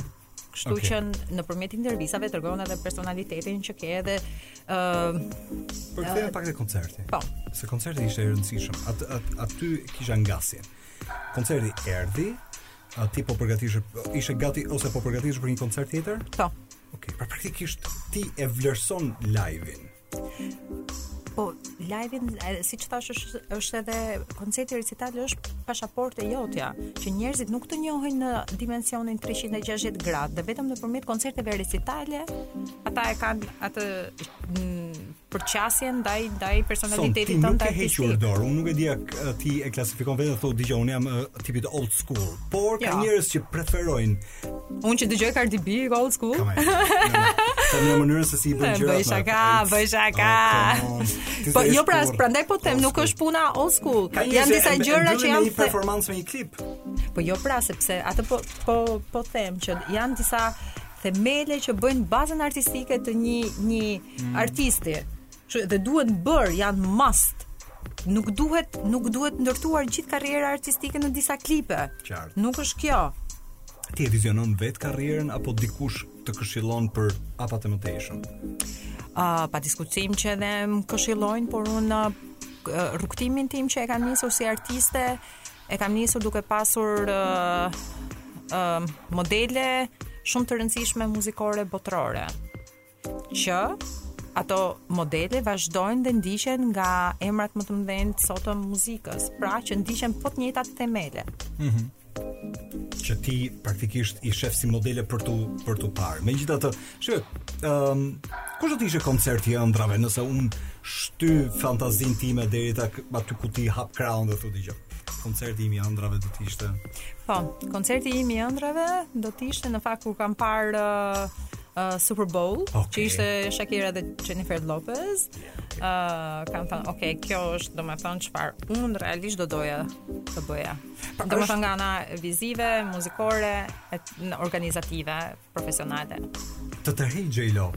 Kështu okay. që nëpërmjet intervistave tregon edhe personalitetin që ke edhe ë uh, Për këtë uh, pak të koncerti. Po. Se koncerti ishte i rëndësishëm. Aty at, aty kisha ngasjen. Koncerti erdhi, a ti po përgatishe, ishe gati ose po përgatishe për një koncert tjetër? Po. Okej, okay, pra praktikisht ti e vlerëson live-in. Po, live-in, siç thashë, është, është edhe koncerti recital është pashaportë e jotja, që njerëzit nuk të njohin në dimensionin 360 gradë, dhe vetëm nëpërmjet koncerteve recitale, ata e kanë atë mm, përqasjen ndaj ndaj personalitetit tonë artistik. Nuk ke hequr dorë, unë nuk e dija ti e klasifikon veten thua dëgjo unë jam uh, tipi old school, por ka jo. njerëz që preferojnë Unë që dëgjoj Cardi B, old school. Ama në mënyrën se si i bën gjërat. Bëj shaka, bëj shaka. Oh, po jo pra, prandaj po them, nuk është puna old school. Janë disa gjëra që janë performancë me një klip. Po jo pra, sepse atë po po po them që janë disa themele që bëjnë bazën artistike të një një mm. artisti. Që dhe duhen bërë, janë must. Nuk duhet, nuk duhet ndërtuar gjithë karriera artistike në disa klipe. Qartë. Nuk është kjo. Ti e vizionon vetë karrierën apo dikush të këshillon për hapat e mëtejshëm? Uh, pa diskutim që edhe më këshillojnë, por unë uh, rrugtimin tim që e kam nisur si artiste, e kam nisur duke pasur uh, uh, modele shumë të rëndësishme muzikore botërore. që ato modele vazhdojnë dhe ndiqen nga emrat më të mëdhenj të sotëm të muzikës, pra që ndiqen po të njëjtat themele. Mhm. Mm që ti praktikisht i shef si modele për tu për tu parë. Megjithatë, shiko, ëm ehm, um, kush do të ishte koncerti i ëndrrave nëse un shty fantazinë time deri tek aty ku ti hap krahun dhe thua dëgjo koncerti im i ëndrrave do të ishte. Po, koncerti im i ëndrrave do të ishte në fakt kur kam parë uh, uh, Super Bowl, okay. që ishte Shakira dhe Jennifer Lopez. Uh, kam thënë, ok, kjo është domethënë çfarë unë realisht do doja të bëja. Pra, domethënë nga ana vizive, muzikore, et, organizative, profesionale. Të të rejnë J-Lo.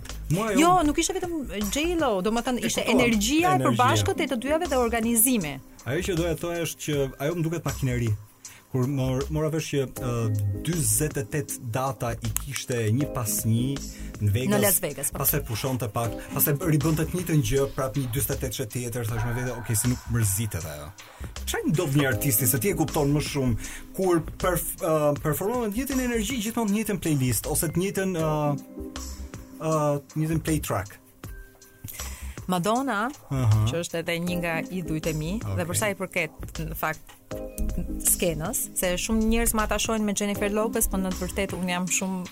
Jo, nuk ishte vetëm J-Lo, domethënë ishte energjia e përbashkët e të dyjave dhe organizimi. Ajo që doja të thoja është që ajo më duket makineri. Kur mor, mora vesh që uh, 48 data i kishte një pas një në Vegas. Në Las Vegas. Po. Pastaj pushonte pak, pastaj ribënte të njëjtën gjë, prap një 48-she tjetër, thashë me vete, ok, si nuk mërzitet ajo. Çfarë ndodh një artisti se ti e kupton më shumë kur perf, uh, performon në të njëjtën energji gjithmonë në njëjtën playlist ose të njëjtën uh, uh, të njëjtën play track. Madonna, uh -huh. që është edhe një nga idhujt e mi okay. dhe për sa i përket në fakt skenës, se shumë njerëz më atashojnë me Jennifer Lopez, por në të vërtetë un jam shumë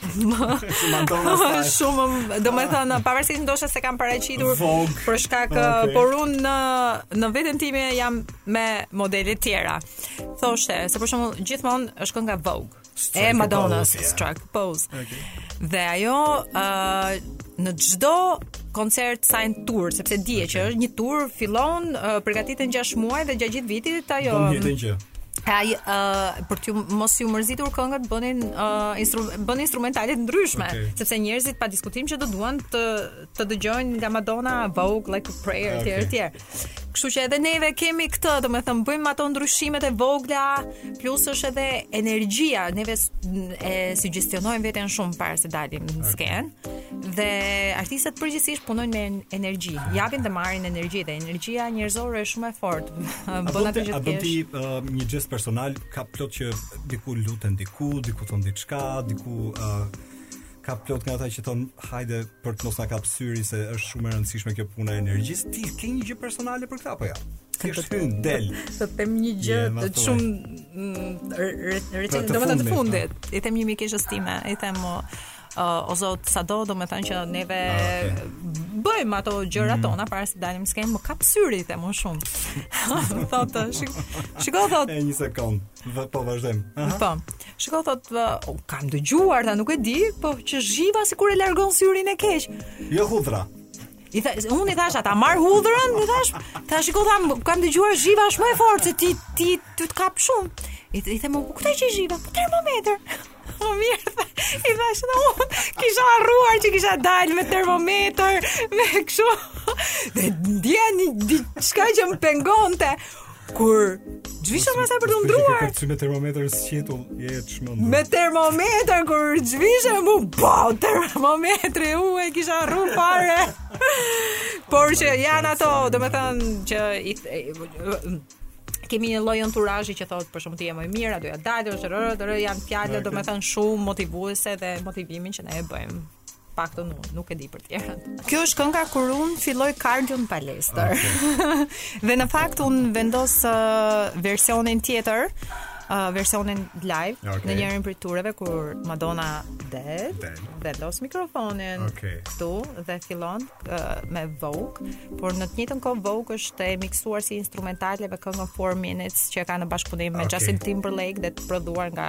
Madonna style. Shumë, domethënë, pavarësisht ndoshta s'e kam paraqitur për shkak okay. por un në në veten time jam me modele të tjera. Thoshte, se për shembull gjithmonë është kënga Vogue. E Madonna Strike Pose. Okay. Dhe ajo uh, në çdo koncert sajin tour, sepse dihet okay. që është një tour fillon uh, përgatiten 6 muaj dhe gjatë gjithë vitit ajo. Të njëjtën gjë. Ai uh, për të mos iu mërzitur këngët bënin uh, instru bën instrumentale të ndryshme, okay. sepse njerëzit pa diskutim që do duan të të dëgjojnë nga Madonna Vogue Like a Prayer etj okay. etj. Kështu që edhe neve kemi këtë, domethënë, bëjmë ato ndryshimet e vogla, plus është edhe energjia, neve e sugjestionojmë veten shumë para se dalim në skenë, dhe artistët përgjithësisht punojnë me energji, japin dhe marrin energji, dhe energjia njerëzore është shumë e fortë, bëna të gjithë A bën ti uh, një gjest personal, ka plot që diku luten diku, diku thonë diçka, diku... Uh, ka plot nga ata që thonë hajde për të mos na kap syri se është shumë e rëndësishme kjo puna e energjisë. Ti ke një gjë personale për këtë apo jo? Ja? Ti veç hyn del. Të them një gjë të shumë mm, pra recent domethënë të fundit. Po. I them një mikeshës time, i them o zot sa do do me thënë që neve ah, okay. bëjmë ato gjëra mm. tona para se dalim në skenë më kap syri them unë shumë thotë shiko thotë një sekond po vazhdojmë po Shiko thot, uh, kam dëgjuar, tha nuk e di, po që zhiva sikur e largon syrin e keq. Jo hudhra. I tha, unë i thash ata marr hudhrën, i thash, thash shiko tham, kam dëgjuar zhiva është më e fortë se ti ti ty të kap shumë. I i them, po këtë që zhiva, po termometër. Po mirë, i thash, unë, kisha harruar që kisha dalë me termometër, me kështu. Dhe ndjeni diçka që më pengonte. Kur zhvishem sa për të ndruar. Për me termometër në sqetull, je e çmend. Me termometër kur zhvishem më bie termometri u e kisha harru fare. Por që janë ato, domethënë që i kemi një lloj anturazhi që thotë për shembull ti je më e mira, do ia dalësh, është rrë, do janë fjalë, domethënë shumë motivuese dhe motivimin që ne e bëjmë. paktën unë, nuk e di për tjerët. Kjo është kënga kur unë filloj kardion në palestër. Okay. dhe në fakt unë vendos uh, versionin tjetër, uh, versionin live okay. në njërin prej tureve kur Madonna del, del. vendos mikrofonin okay. këtu dhe fillon uh, me Vogue, por në të njëjtën kohë Vogue është e miksuar si instrumentale me këngën 4 Minutes që ka në bashkëpunim me okay. Justin Timberlake dhe të prodhuar nga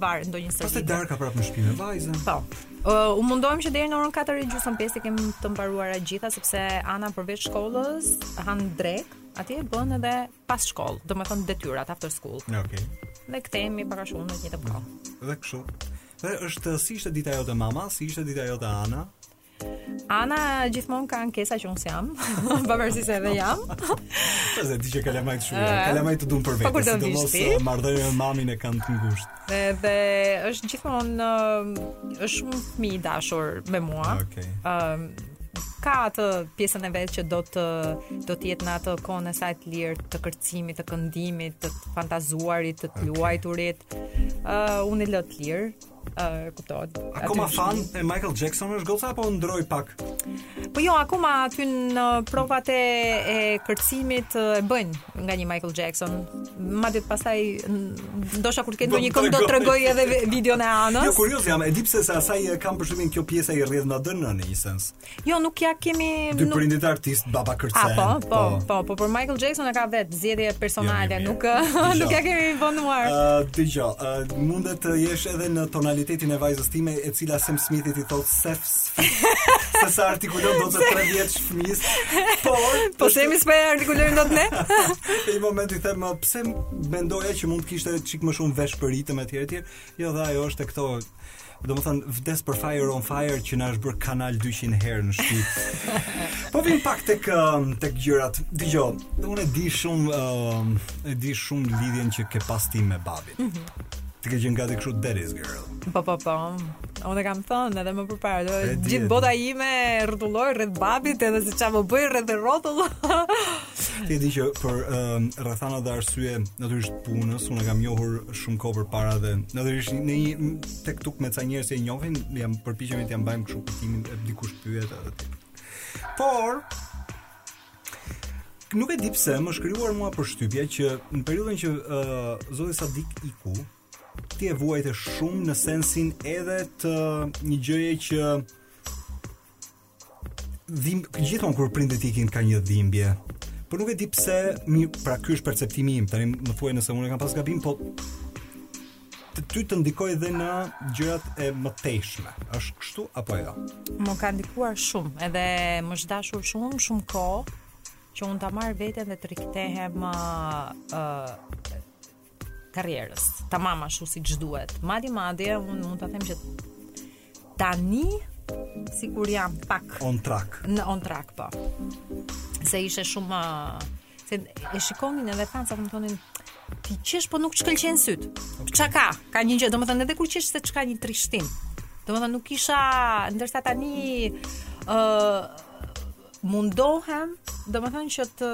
varet ndonjë sërbim. Pastaj darka prapë në shtëpi me vajzën. Po. Uh, unë mundohem që deri në orën 4 e gjysmë 5 t'i kem të mbaruara gjitha, sepse Ana përveç shkollës ha drekë atje, bën edhe pas shkollë, domethënë detyrat after school. Okej. Okay. Dhe kthehemi pak a shumë në të njëjtën kohë. Dhe kështu. Dhe është si ishte dita jote mama, si ishte dita jote Ana? Ana gjithmonë ka ankesa që unë s'jam, pavarësisht se edhe jam. Po se di ti që kalamajtë shumë, kalamajtë të duan për vete. Po kur do të vish ti? Marrdhënien me mamin e kanë të ngushtë. Dhe është gjithmonë është shumë fëmi i dashur me mua. Okej. Ëm ka atë pjesën e vet që do të do të jetë në atë kohën e saj të lirë të kërcimit, të këndimit, të fantazuarit, të luajturit. Ë uh, unë e lë të lirë. Uh, kuptohet. Akoma fan e Michael Jackson është goca apo ndroi pak? Po jo, akoma aty në provat e, e kërcimit e bëjnë nga një Michael Jackson. Madje pastaj ndoshta kur të ketë një këngë do ta tregoj edhe videon e Anës. Jo, kurioz jam, e di pse se asaj kam përshtypjen kjo pjesa i rrjedh nga damari në një sens. Jo, nuk ja kemi Dy nuk... prindërit artistë, babai kërcen. A, po, po, po, po, po, por Michael Jackson e ka vetë zgjedhje personale, jo, nuk nuk ja kemi vonuar. Ë, uh, dëgjoj, uh, mundet të jesh edhe në tonalitetin e vajzës time, e cila Sam Smithit i thot Sef Se s'e artikulon dot tre vjeç fëmija Por Po se mezi po e artikulojmë dot ne E një moment i them Pse mendoja që mund të kishte çik më shumë vesh për ritëm e tjerë e tjerë Jo dhe ajo është e këto Domethënë, vdes për Fire on Fire që na është bërë kanal 200 herë në shpi. po vim pak të kë, um, të këgjyrat. Dëgjo, dhe unë e di shumë, um, e di shumë lidhjen që ke pas ti me babin. Mm -hmm. Ti ke qenë gati kështu Daddy's Girl. Po, po, po. Unë e kam thënë edhe më përpara, gjithë bota ime rrotullohej rreth babit edhe se ça më bëhej rreth e rrotull. Ti e di që për um, rrethana dhe arsye natyrisht punës, unë e kam njohur shumë kohë përpara dhe natyrisht ne tek-tuk me ca njerëz që e njohin, ja përpiqemi t'ia mbajmë kështu kujtimin e dikush pyet edhe ti. Por nuk e di pse më është krijuar mua përshtypja që në periudhën që uh, zoti Sadik iku, ti e vuajte shumë në sensin edhe të një gjëje që dhim gjithmonë kur prindët ikin ka një dhimbje. Por nuk e di pse, mirë pra ky është perceptimi im. Tani më thuaj nëse unë kam pas gabim, po ty të ndikoi dhe në gjërat e mëtejshme. Është kështu apo jo? Më ka ndikuar shumë, edhe më është dashur shumë, shumë kohë që unë ta marr veten dhe të rikthehem ë uh, uh, karrierës. Tamam ashtu siç duhet. Madje madje un mund ta them që tani sikur jam pak on track. On track po. Se ishte shumë se e shikonin edhe fansat më thonin ti qesh po nuk të shkëlqejnë sytë. Çfarë ka? Ka një gjë, domethënë edhe kur qesh seç ka një trishtim. Domethënë nuk isha ndërsa tani ë uh, mundohem, domethënë që të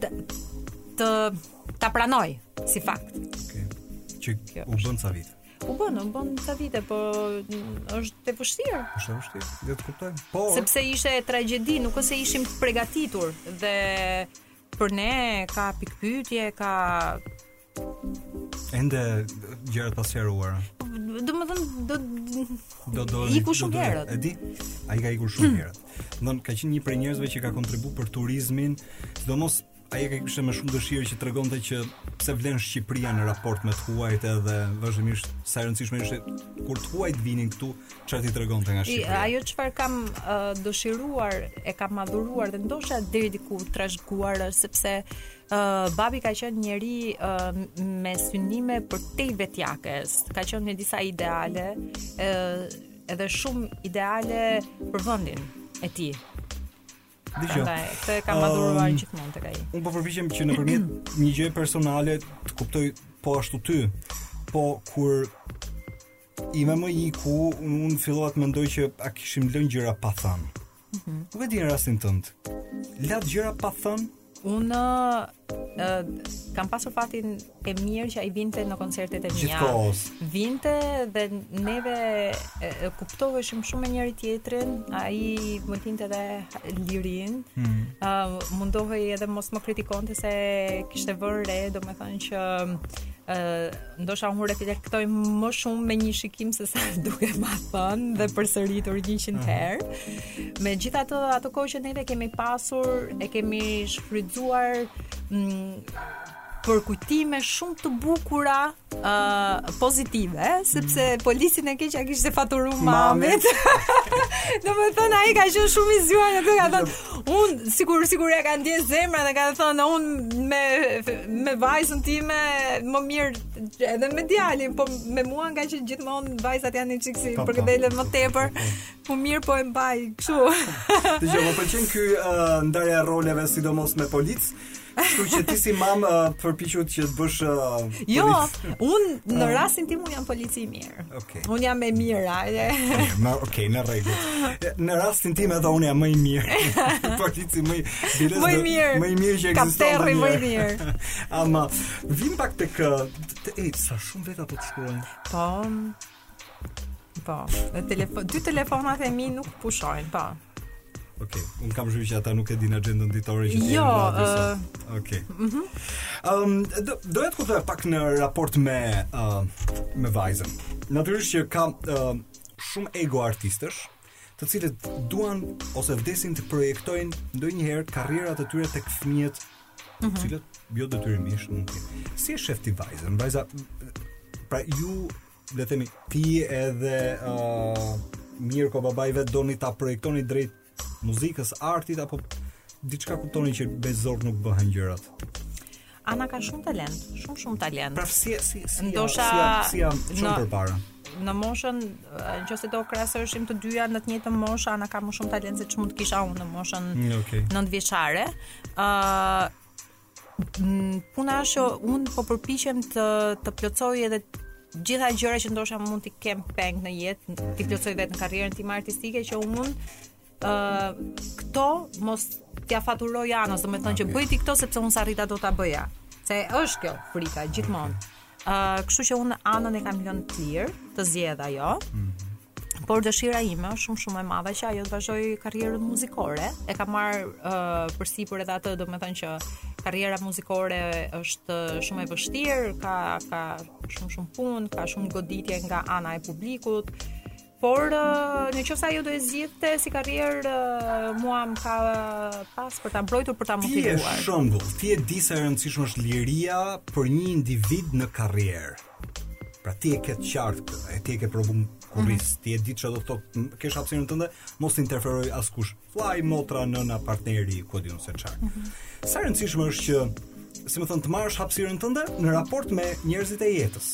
të të ta pranoj si fakt. Okej. Okay. Që u bënë ca vite? U bënë, u bënë ca vite, po është e vështirë. Është e vështirë, e të kuptoj. Po. Sepse ishte tragjedi, nuk është se ishim të përgatitur dhe për ne ka pikëpyetje, ka Ende gjëra të pa sqaruara. Domethënë do do do iku shumë herët. E di. Ai ka ikur shumë hmm. herët. Domethënë ka qenë një prej njerëzve që ka kontribuar për turizmin, sidomos ai e ka kishte me shumë dëshirë që të tregonte që pse vlen Shqipëria në raport me të huajt edhe vazhdimisht sa e rëndësishme ishte kur të huajt vinin këtu çfarë t'i tregonte nga Shqipëria. Ajo çfarë kam uh, dëshiruar e kam adhuruar dhe ndoshta deri diku trashëguar sepse Uh, babi ka qenë njeri uh, me synime përtej vetjakes, ka qenë me disa ideale, uh, edhe shumë ideale për vendin e tij. Dëgjo. Ndaj, këtë e kam adhuruar um, gjithmonë tek ai. Unë po përpiqem që nëpërmjet një gjëje personale të kuptoj po ashtu ty, po kur im më iku unë fillova të mendoj që a kishim lënë gjëra pa thënë. Mhm. Nuk e di në rastin tënd. Latë gjëra pa thënë? Unë uh, kam pasur fatin e mirë që ai vinte në koncertet e mia. Vinte dhe neve uh, kuptoheshim shumë me njëri tjetrin, ai më linte dhe lirinë. Ëh mm. uh, mundohej edhe mos më kritikonte se kishte vënë re, domethënë që uh, Ndoshta unë reflektoj më shumë me një shikim se sa duke ma thënë dhe përsëritur 100 mhm. herë. Megjithatë, atë kohë që ne kemi pasur, e kemi shfrytëzuar mm, për kujtime shumë të bukura uh, pozitive, sepse mm. policin e keq ia kishte faturuar mamit. Domethënë, ai ka qenë shumë i zgjuar në të ka thënë, Un sikur sikur ja ka ndjen zemra dhe ka thënë un me me vajzën time më mirë edhe me djalin, po me mua nga që gjithmonë vajzat janë një çikë si përkëdhele më tepër. Po, po mirë po e mbaj kështu. Dhe më pëlqen ky uh, ndarja e roleve sidomos me polic. Kështu që ti si mam uh, përpiqu që të jesh uh, Jo, un në ah. rastin tim un jam polici i mirë. Okay. Un jam e mirë, ajde. Më okay, në rregull. Në rastin tim edhe un jam më i mirë. polici më i mirë. Më i mirë. Më i mirë që ekziston. Kapterri më i mirë. Ama vim pak tek te, te, sa shumë vetë po të shkruajnë. Po. Po, në telefon, dy telefonat e mi nuk pushojnë, po. Okej, okay. unë kam shumë që ata nuk e din agendën ditore që të jo, jenë uh... Okej. Okay. Mm -hmm. um, do, do të të fus pak në raport me, uh, me vajzën. Natyrisht që ka uh, shumë ego artistësh, të cilët duan ose vdesin të projektojnë ndonjëherë karrierat e tyre tek fëmijët të mhm. cilët jo detyrimisht mund të si e shef ti vajzën vajza pra ju le të themi ti edhe ë uh, Mirko babai vet doni ta projektoni drejt muzikës artit apo diçka kuptoni që me zor nuk bëhen gjërat Ana ka shumë talent, shumë shumë talent. Pra si si si ndoshta si si jam shumë përpara. në moshën, në qoftë se do krahasoheshim të dyja në të njëjtën moshë, Ana ka më shumë talent se ç'mund të kisha unë në moshën mm, okay. nëntë vjeçare. Uh, puna është që unë po përpiqem të, të plotësoj edhe gjitha gjëra që ndoshta mund t'i kem peng në jetë, t'i plotësoj vetë në karrierën time artistike që unë ë uh, këto mos t'ja faturoj Anës, domethënë që bëj ti këto sepse unë s'arrita dot ta bëja. Se është kjo frika gjithmonë. ë uh, kështu që unë Anën e kam lënë të lirë, të zgjedh ajo. Mm -hmm. Por dëshira ime është shumë shumë e madhe që ajo të vazhdojë karrierën muzikore. E kam marrë uh, përsipër edhe atë, domethënë që karriera muzikore është shumë e vështirë, ka ka shumë shumë punë, ka shumë goditje nga ana e publikut. Por në qoftë se ajo do e zgjidhte si karrierë, mua më ka pas për ta mbrojtur, për ta motivuar. Ti je shembull, ti e di sa e rëndësishme është liria për një individ në karrierë. Pra ti e ke të qartë këtë, e ti e ke provu n'kurriz, mm -hmm. ti e di çfarë do të thotë, kesh hapsinën tënde, mos interferojë askush. Vllai, motra, nëna, partneri, ku di un se çfarë. Mm -hmm. Sa e rëndësishme është që, si me thon, të marrësh hapësirën tënde në raport me njerëzit e jetës.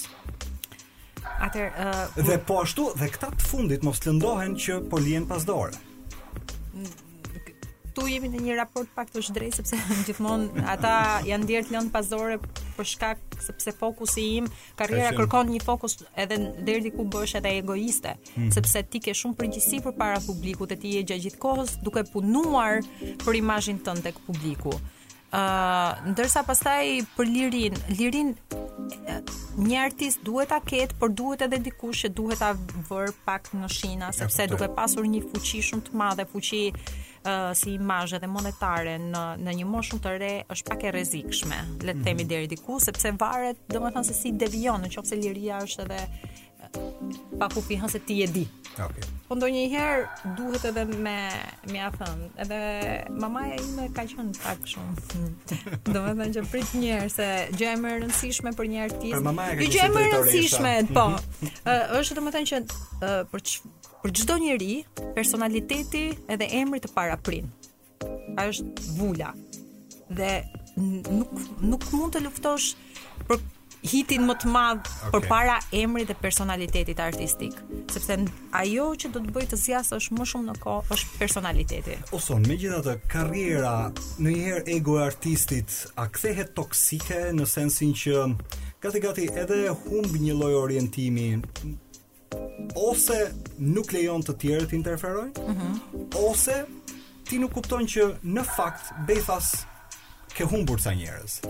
Atër, uh, kur... Dhe po ashtu, dhe këta të fundit mos të lëndohen që po lihen pas dore. Këtu jemi në një raport pak të zhdrejtë, sepse gjithmonë ata janë ndjerë të lënë pas dore për shkak sepse fokusi im karriera kërkon një fokus edhe deri diku bëhesh edhe egoiste, mm. sepse ti ke shumë përgjegjësi përpara publikut e ti je gjatë gjithë kohës duke punuar për imazhin tënd tek publiku. Ë, ndërsa pastaj për lirinë, lirinë një artist duhet ta ketë, por duhet edhe dikush që duhet ta vërë pak në shina, sepse duke pasur një fuqi shumë të madhe, fuqi uh, si imazh edhe monetare në në një moshë shumë të re është pak e rrezikshme, le të themi mhm. deri diku, sepse varet domethënë se si devijon, në qoftë se liria është edhe Pa kufi, ha se ti e di. Okej. Okay. Po ndonjëherë duhet edhe me me ia thënë. Edhe mamaja ime ka qenë pak shumë. Domethënë që prit një herë se gjëja më e rëndësishme për një artist. Po gjëja më e rëndësishme, po. Uh, është domethënë që uh, për për çdo njeri personaliteti edhe emri të paraprin. Ajo është vula. Dhe nuk nuk mund të luftosh për hitin më të madh okay. përpara emrit dhe personalitetit artistik, sepse ajo që do të bëjë të zgjasësh më shumë në kohë është personaliteti. Oson, megjithatë karriera ndonjëherë ego e artistit a kthehet toksike në sensin që gati gati edhe humb një lloj orientimi ose nuk lejon të tjerët të interferojnë, mm -hmm. ose ti nuk kupton që në fakt befas ke humbur ca njerëz.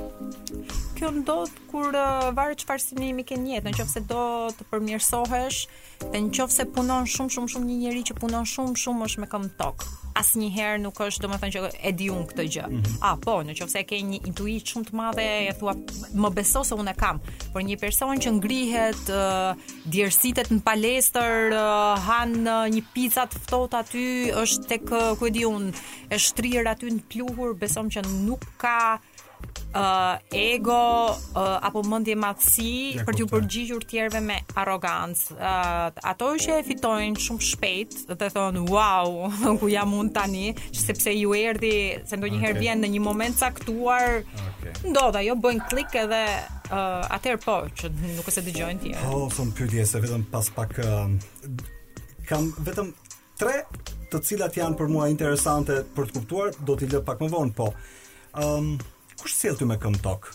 Kjo ndodh kur uh, varet çfarë synimi ke në jetë, në qoftë se do të përmirësohesh, dhe në qoftë se punon shumë shumë shumë një njeri që punon shumë shumë është me këmbë në tokë. Asnjëherë nuk është, domethënë që e di un këtë gjë. Mm -hmm. Apo në qoftë se ke një intuitë shumë të madhe, e thua, më beso se unë e kam. Por një person që ngrihet uh, djersitet në palestër, han një pizza të ftohtë aty, është tek ku e di unë, e shtrirë aty në pluhur, besomë që nuk ka uh, ego uh, apo mendjemadhësi për t'iu përgjigjur tjerëve me arrogancë. Uh, ato që e fitojnë shumë shpejt, dhe thonë wow, ku jam unë tani, sepse iu erdhi se ndonjëherë okay. vjen në një moment caktuar. Okay. Ndodh ajo bën klik edhe uh, atëherë po që nuk e se dëgjojnë tjerët. Po, shkojmë te pyetjet se vetëm pas pak uh, kam vetëm tre të cilat janë për mua interesante për të kuptuar, do t'i lë pak më vonë, po. Ëm um, kush të sjell ty me këmbë në tokë?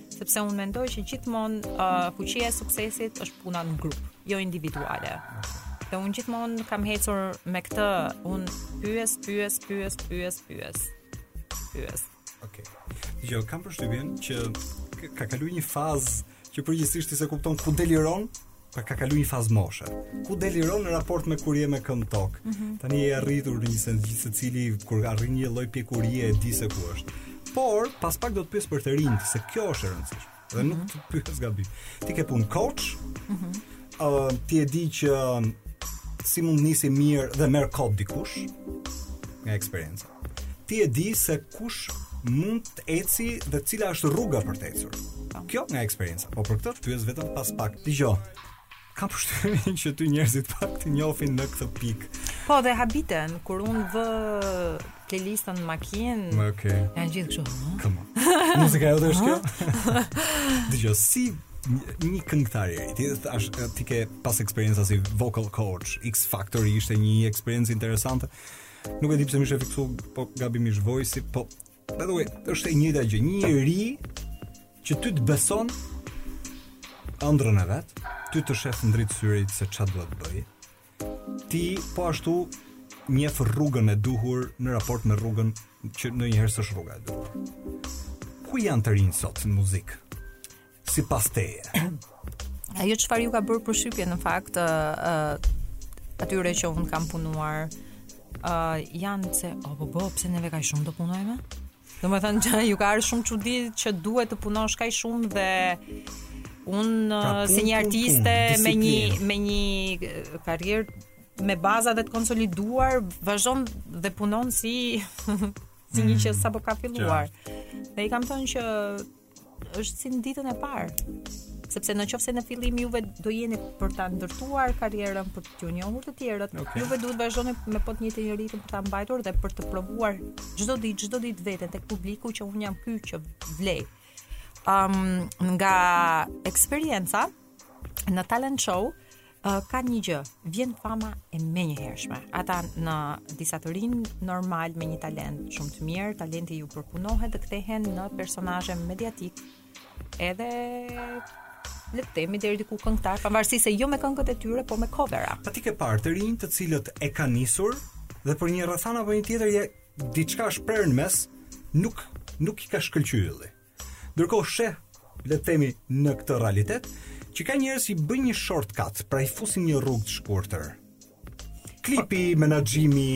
sepse unë mendoj që gjithmonë uh, fuqia e suksesit është puna në grup, jo individuale. Dhe unë gjithmonë kam hecur me këtë, unë pyes, pyes, pyes, pyes, pyes. Pyes. Okej. Okay. Jo, kam përshtypjen që ka kaluar një fazë që përgjithsisht ti s'e kupton ku deliron, Pra ka kalu një fazë moshe. Ku deliron në raport me kur je me këmbë n'tokë. Mm -hmm. Tani i arritur në një sens secili kur arrin një lloj pjekurie e di se ku është. Por pas pak do të pyes për të rinjtë se kjo është e rëndësishme. Dhe mm -hmm. nuk mhm. të pyes gabim. Ti ke punu coach? Mm -hmm. uh, ti e di që si mund të nisi mirë dhe merr kot dikush nga eksperienca. Ti e di se kush mund të eci dhe cila është rruga për të ecur. Kjo nga eksperienca. Po për këtë pyes vetëm pas pak. Dëgjo. Kam përshtypjen që ty njerëzit pak të njohin në këtë pikë. Po dhe habiten kur unë vë playlistën në makinë. Okej. Okay. Janë gjithë kështu. Come on. Muzika jote është kjo? Dëgjo, si një këngëtar i ri. Të thashë ti ke pas eksperiencë si vocal coach, X Factor ishte një eksperiencë interesante. Nuk e di pse m'ishte fiksu, po gabimisht Voice, po By the way, është e njëjta gjë, një njeri që ty të beson ëndrrën e vet, ty të shef në dritë syrit se çfarë duhet të bëjë. Ti po ashtu njef rrugën e duhur në raport me rrugën që ndonjëherë s'është rruga e duhur. Ku janë të rinjtë sot në muzikë? Sipas teje. Ajo çfarë ju ka bërë përshtypje në fakt ë uh, atyre që unë kam punuar ë uh, janë se obobo pse neve kaq shumë të punojmë? Domethënë që ju ka ardh shumë çudi që duhet të punosh kaq shumë dhe Unë pra, uh, si një artiste pun, me një me një uh, karrierë me baza dhe të konsoliduar, vazhdon dhe punon si si një mm. që sapo ka filluar. Dhe i kam thënë që Është si në ditën e parë sepse në qoftë se në fillim juve do jeni për ta ndërtuar karrierën për t'ju njohur të tjerët, okay. juve duhet të vazhdoni me po të njëjtin ritëm për ta mbajtur dhe për të provuar çdo ditë, çdo ditë veten tek publiku që unë jam ky që vlej. Um, nga eksperienca në talent show, uh, ka një gjë, vjen fama e menjëhershme. Ata në disa të rinj normal me një talent shumë të mirë, talenti ju përpunohet dhe kthehen në personazhe mediatikë. Edhe le të themi deri diku këngëtarë, pavarësisht se jo me këngët e tyre, por me covera. A ti ke parë të rinj të cilët e kanë nisur dhe për një rrethanë apo një tjetër je diçka shpesh në mes, nuk nuk i ka shkëlqyer. Ndërkohë sheh, le të themi, në këtë realitet, që ka njerëz që bëjnë një shortcut, pra i fusin një rrugë të shkurtër. Klipi, menaxhimi,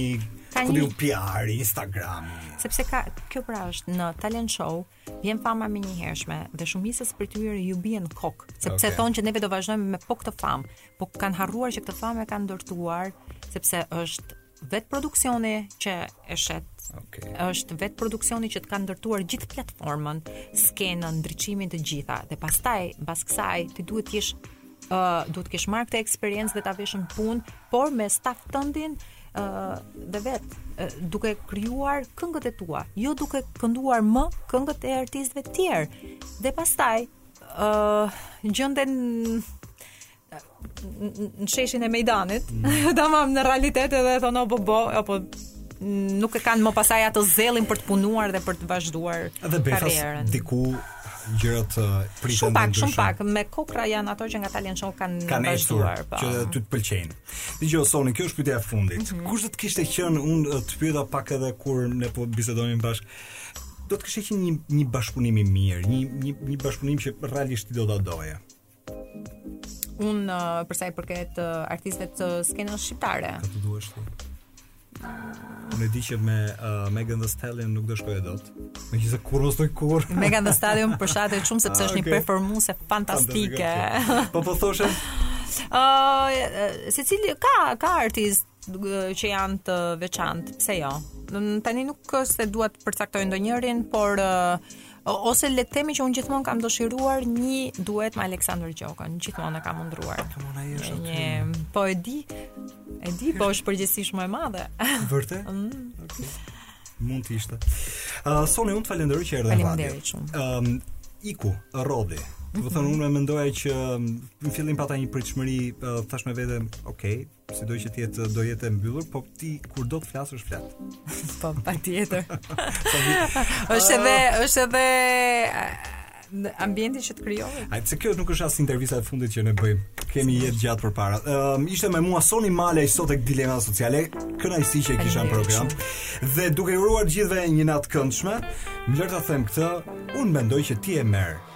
Ka një PR, Instagram. Sepse ka kjo pra është në talent show, vjen fama e menjëhershme dhe shumicës prej tyre ju bie në kokë, sepse okay. thonë që neve do vazhdojmë me po këtë famë, po kanë harruar që këtë famë e kanë ndërtuar sepse është Vetë produksioni që e shet. Okay. Është vetë produksioni që të kanë ndërtuar gjithë platformën, skenën, ndriçimin të gjitha dhe pastaj mbas kësaj ti duhet të jesh ë uh, duhet të kesh marrë këtë eksperiencë dhe ta vesh në punë, por me staf tëndin ë uh, dhe vetë uh, duke krijuar këngët e tua, jo duke kënduar më këngët e artistëve të tjerë. Dhe pastaj ë uh, gjenden në sheshin e mejdanit, mm. tamam në realitet edhe thonë o bobo, apo nuk e kanë më pastaj atë zellin për të punuar dhe për të vazhduar edhe befas, diku gjërat uh, priten shumë pak, shumë pak. Me kokrra janë ato që nga talent show kanë kanë vazhduar, po. Që ty të pëlqejnë. Dëgjo Soni, kjo është pyetja e fundit. Mm -hmm. Kush do të kishte qenë unë uh, të pyeta pak edhe kur ne po bisedonim bashkë? Do të kishte qenë një një bashkëpunim i mirë, një një një bashkëpunim që realisht ti do ta doje. Unë uh, për sa i përket uh, artistëve të skenës shqiptare. Kë të duash ti. Unë e di që me uh, Megan Thee Stallion nuk do shkoj dot. Me që se kur mos të kur. Megan Thee Stallion përshtatet shumë, sepse është një ah, performuse fantastike. Po po thoshe? Uh, secili ka, ka artistë që janë të veçantë, pse jo? Tani nuk është se dua të përcaktoj ndonjërin, por uh, ose le të themi që unë gjithmonë kam dëshiruar një duet me Aleksandër Gjokën, gjithmonë e kam ëndërruar. Një, një po e di. E di, po është përgjithësisht më e madhe. Vërtet? Mm. Okay. Mund të ishte. Uh, Soni, unë të falenderoj që erdhe në radio. Faleminderit shumë. Ëm um, iku, rrodhi. Domethënë unë mendoja që në fillim pata një pritshmëri, uh, thashë me veten, ok, sido që të jetë do jetë e mbyllur, po ti kur do të flasësh flet. Po patjetër. Po, është edhe është edhe ambienti që të krijohet. Ai pse kjo nuk është as intervista e fundit që ne bëjmë. Kemi jetë të gjatë përpara. Ëm ehm, uh, ishte me mua Soni Malaj sot tek dilema sociale. Kënaqësi që e kisha në program. Dhe duke uruar gjithëve një natë të këndshme, më lër ta them këtë, unë mendoj që ti e merr